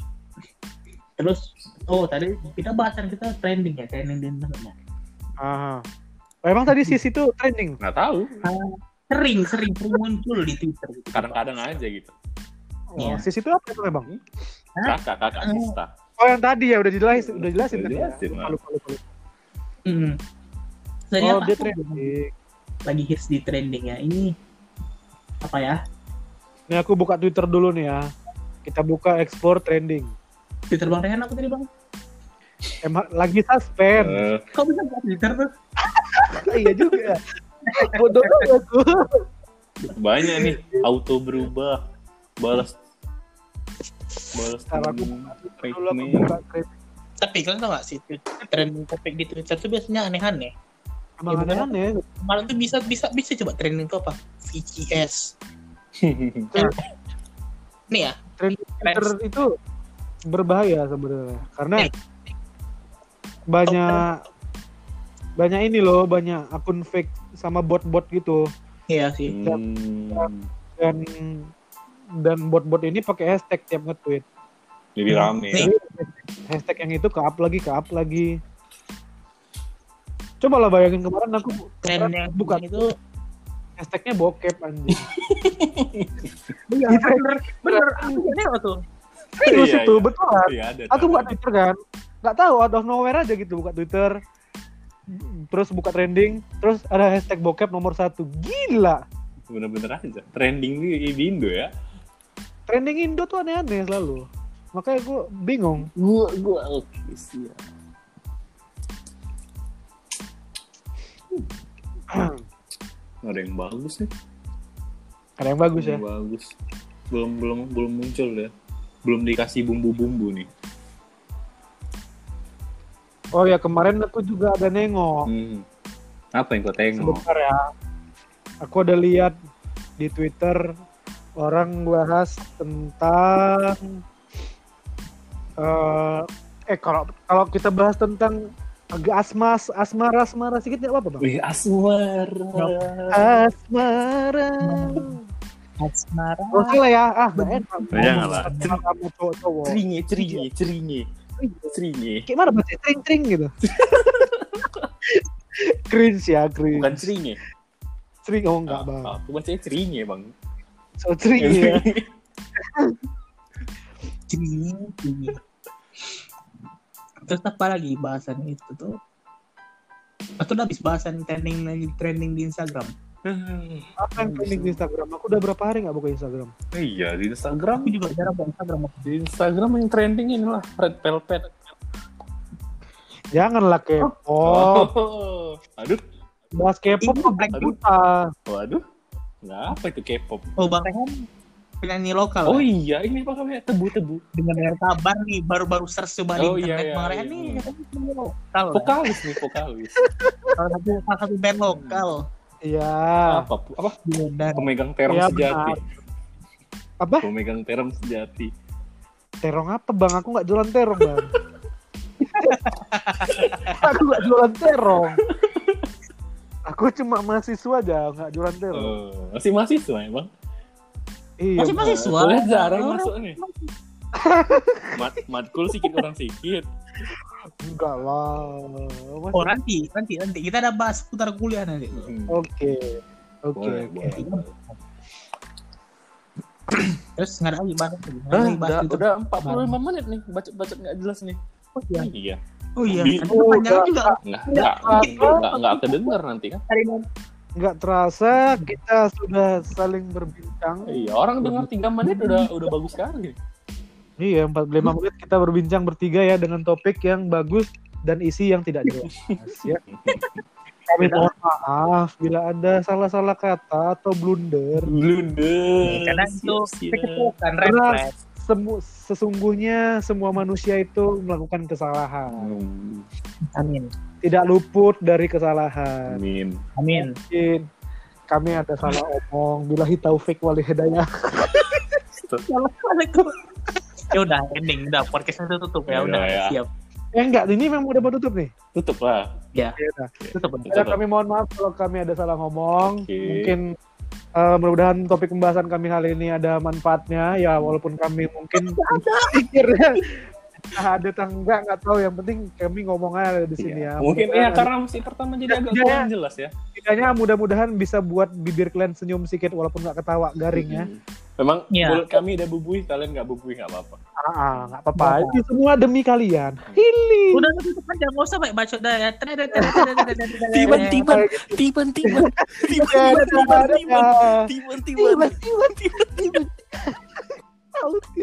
[SPEAKER 2] Terus oh tadi kita bahasan kita trending ya trending di internet. ya.
[SPEAKER 3] Aha. Oh, emang tadi sis itu trending.
[SPEAKER 1] Nggak tahu.
[SPEAKER 2] Sering sering sering muncul di Twitter. Gitu.
[SPEAKER 1] Kadang-kadang aja gitu.
[SPEAKER 3] Oh,
[SPEAKER 2] Iya.
[SPEAKER 3] sis itu apa itu emang?
[SPEAKER 1] Kakak, kakak Sista.
[SPEAKER 3] Oh, yang tadi ya udah jelasin, udah jelasin
[SPEAKER 1] Udah
[SPEAKER 3] tadi. ya?
[SPEAKER 1] jelasin,
[SPEAKER 3] Lupa,
[SPEAKER 1] Bang.
[SPEAKER 2] Hmm.
[SPEAKER 3] Oh,
[SPEAKER 2] apa?
[SPEAKER 3] dia trending.
[SPEAKER 2] Lagi hits di trending ya. Ini apa ya?
[SPEAKER 3] Nih aku buka Twitter dulu nih ya. Kita buka explore trending.
[SPEAKER 2] Twitter Bang Rehan aku tadi Bang.
[SPEAKER 3] Emang lagi suspend.
[SPEAKER 1] Eh,
[SPEAKER 2] Kok bisa buka Twitter tuh?
[SPEAKER 3] iya juga. Bodoh banget aku.
[SPEAKER 1] banyak nih auto berubah balas balas temen, fake mail.
[SPEAKER 3] trending.
[SPEAKER 2] Tapi kalian tau gak sih trending topik di Twitter tuh biasanya aneh-aneh.
[SPEAKER 3] Emang
[SPEAKER 2] Iya, bener.
[SPEAKER 3] aneh-aneh.
[SPEAKER 2] Kemarin tuh bisa bisa bisa coba trending tuh apa? VGS. Nih ya,
[SPEAKER 3] Trending Twitter itu berbahaya sebenarnya. Karena
[SPEAKER 2] Eh.
[SPEAKER 3] banyak banyak ini loh, banyak akun fake sama bot-bot gitu.
[SPEAKER 2] iya sih.
[SPEAKER 1] Hmm,
[SPEAKER 3] Dan dan bot-bot ini pakai hashtag tiap nge-tweet.
[SPEAKER 1] jadi rame ya.
[SPEAKER 2] Nih.
[SPEAKER 3] hashtag yang itu ke up lagi ke up lagi coba lah bayangin kemarin aku
[SPEAKER 2] yang
[SPEAKER 3] bukan
[SPEAKER 2] itu
[SPEAKER 3] hashtagnya bokep anjing
[SPEAKER 2] iya bener bener ini apa tuh?
[SPEAKER 3] serius
[SPEAKER 1] Iya,
[SPEAKER 3] itu
[SPEAKER 1] iya.
[SPEAKER 3] betulan
[SPEAKER 1] Iya, ada.
[SPEAKER 3] aku buka twitter kan nggak tahu out of nowhere aja gitu buka twitter terus buka trending terus ada hashtag bokep nomor satu gila
[SPEAKER 1] bener-bener aja trending di, di Indo ya
[SPEAKER 3] trending Indo tuh aneh-aneh selalu. Makanya gue bingung.
[SPEAKER 1] Gua gua oke sih ya. ada yang bagus nih.
[SPEAKER 3] Ada yang bagus ya?
[SPEAKER 1] Yang bagus. Belum belum belum muncul ya. Belum dikasih bumbu-bumbu nih.
[SPEAKER 3] Oh ya kemarin aku juga ada nengok.
[SPEAKER 1] Hmm. apa yang kau tengok?
[SPEAKER 3] Sebentar ya. Aku ada lihat di Twitter orang bahas tentang eh eh kalau kalau kita bahas tentang agak asmas asmara asmara sedikit nggak apa-apa bang?
[SPEAKER 1] Wih, asmara.
[SPEAKER 3] Asmara.
[SPEAKER 2] Asmara.
[SPEAKER 3] Oh salah ya, ah nggak enak.
[SPEAKER 1] Jangan lah.
[SPEAKER 3] Kamu cowok-cowok.
[SPEAKER 1] Ceringe, ceringe, ceringe. Ceringe.
[SPEAKER 3] Kayak mana baca tring tring gitu. cringe ya, cringe.
[SPEAKER 1] Bukan ceringe.
[SPEAKER 3] String oh enggak bang.
[SPEAKER 1] Aku bacanya ceringe, Bang.
[SPEAKER 3] So string ya.
[SPEAKER 2] Terus apa lagi bahasan itu tuh? Atau udah habis bahasan trending lagi trending di Instagram?
[SPEAKER 3] Apa yang trending di Instagram? Aku udah berapa hari nggak buka Instagram?
[SPEAKER 1] Iya, di Instagram.
[SPEAKER 2] Aku juga jarang buka Instagram.
[SPEAKER 1] Di Instagram yang trending inilah Red Velvet.
[SPEAKER 3] Janganlah K-pop.
[SPEAKER 1] Oh. Aduh,
[SPEAKER 3] Bahas kok
[SPEAKER 2] Black
[SPEAKER 3] buta.
[SPEAKER 1] waduh. Nggak apa itu K-pop?
[SPEAKER 2] Oh Bang Rehan penyanyi lokal
[SPEAKER 1] Oh
[SPEAKER 2] ya?
[SPEAKER 1] iya, ini apa namanya? Tebu-tebu.
[SPEAKER 2] dengan dengar kabar nih baru-baru search coba di
[SPEAKER 1] Oh, iya,
[SPEAKER 2] internet
[SPEAKER 1] iya,
[SPEAKER 2] Bang Rehan
[SPEAKER 1] iya.
[SPEAKER 2] nih katanya penyanyi lokal ya.
[SPEAKER 1] Vokalis nih, vokalis.
[SPEAKER 2] salah satu salah satu band lokal
[SPEAKER 3] Iya.
[SPEAKER 1] apa? Apa?
[SPEAKER 2] dan
[SPEAKER 1] Pemegang terong
[SPEAKER 3] Iya,
[SPEAKER 1] sejati.
[SPEAKER 3] Apa?
[SPEAKER 1] Pemegang terong sejati.
[SPEAKER 3] Terong apa bang? Aku nggak jualan terong bang. aku nggak jualan terong. Aku cuma mahasiswa aja, nggak jualan.
[SPEAKER 1] Oh, masih mahasiswa emang.
[SPEAKER 3] Iya.
[SPEAKER 2] masih mahasiswa
[SPEAKER 1] Kuliah jarang
[SPEAKER 2] Orang-
[SPEAKER 1] masuk nih. Mat matkul sikit orang sikit.
[SPEAKER 3] Enggak lah.
[SPEAKER 2] Oh nanti, nanti, nanti kita ada bahas putar kuliah nanti.
[SPEAKER 1] Hmm.
[SPEAKER 3] Oke. Oke, oke.
[SPEAKER 2] Terus nggak ada lagi bahas
[SPEAKER 1] Ah, udah,
[SPEAKER 2] itu.
[SPEAKER 1] udah 45 menit nih bacot-bacot nggak jelas nih.
[SPEAKER 2] Oh iya,
[SPEAKER 1] Iya.
[SPEAKER 2] Oh iya. Kan
[SPEAKER 3] Oh,
[SPEAKER 2] juga.
[SPEAKER 1] Nggak nggak nggak nanti kan.
[SPEAKER 3] Nggak terasa kita sudah saling berbincang.
[SPEAKER 1] Iya, orang dengar 3 menit udah udah bagus sekali.
[SPEAKER 3] Iya, 45 menit kita berbincang bertiga ya dengan topik yang bagus dan isi yang tidak jelas. ya. Kami mohon maaf bila ada salah-salah kata atau blunder.
[SPEAKER 1] Blunder.
[SPEAKER 2] Karena itu kan
[SPEAKER 3] Karena
[SPEAKER 2] refresh.
[SPEAKER 3] Semu- sesungguhnya semua manusia itu melakukan kesalahan.
[SPEAKER 1] Hmm,
[SPEAKER 2] Amin.
[SPEAKER 3] Tidak luput dari kesalahan.
[SPEAKER 1] Amin.
[SPEAKER 2] Amin.
[SPEAKER 3] Mungkin kami ada salah omong. Bila taufik wali hidayah.
[SPEAKER 2] Assalamualaikum. ya udah ending udah podcastnya tuh tutup
[SPEAKER 1] Ya
[SPEAKER 2] ya udah
[SPEAKER 1] ya.
[SPEAKER 2] siap
[SPEAKER 3] Eh enggak, ini memang udah mau tutup nih.
[SPEAKER 1] Tutup lah.
[SPEAKER 2] ya
[SPEAKER 3] Ya udah.
[SPEAKER 2] tutup
[SPEAKER 1] Tutup.
[SPEAKER 3] Ya, kami mohon maaf kalau kami ada salah ngomong.
[SPEAKER 1] Oke.
[SPEAKER 3] Mungkin eh, mudah-mudahan topik pembahasan kami kali ini ada manfaatnya. Ya walaupun kami mungkin pikirnya ada atau enggak nggak tahu. Yang penting kami ngomong aja di sini
[SPEAKER 1] Iya.
[SPEAKER 3] ya.
[SPEAKER 1] Mungkin ya karena masih pertama jadi agak
[SPEAKER 3] Iya.
[SPEAKER 1] kurang jelas ya.
[SPEAKER 3] Setidaknya mudah-mudahan bisa buat bibir kalian senyum sedikit walaupun nggak ketawa garing ya.
[SPEAKER 1] Hmm. Memang
[SPEAKER 2] Iya.
[SPEAKER 1] mulut kami udah bubui, kalian nggak bubui nggak apa-apa.
[SPEAKER 3] Ah, ah, nggak apa-apa. Ini semua demi kalian. Hili.
[SPEAKER 2] udah tutup aja nggak usah baik bacot dah ya
[SPEAKER 1] Tiban,
[SPEAKER 2] tiba
[SPEAKER 1] tiban, tiban, tiban, tiban,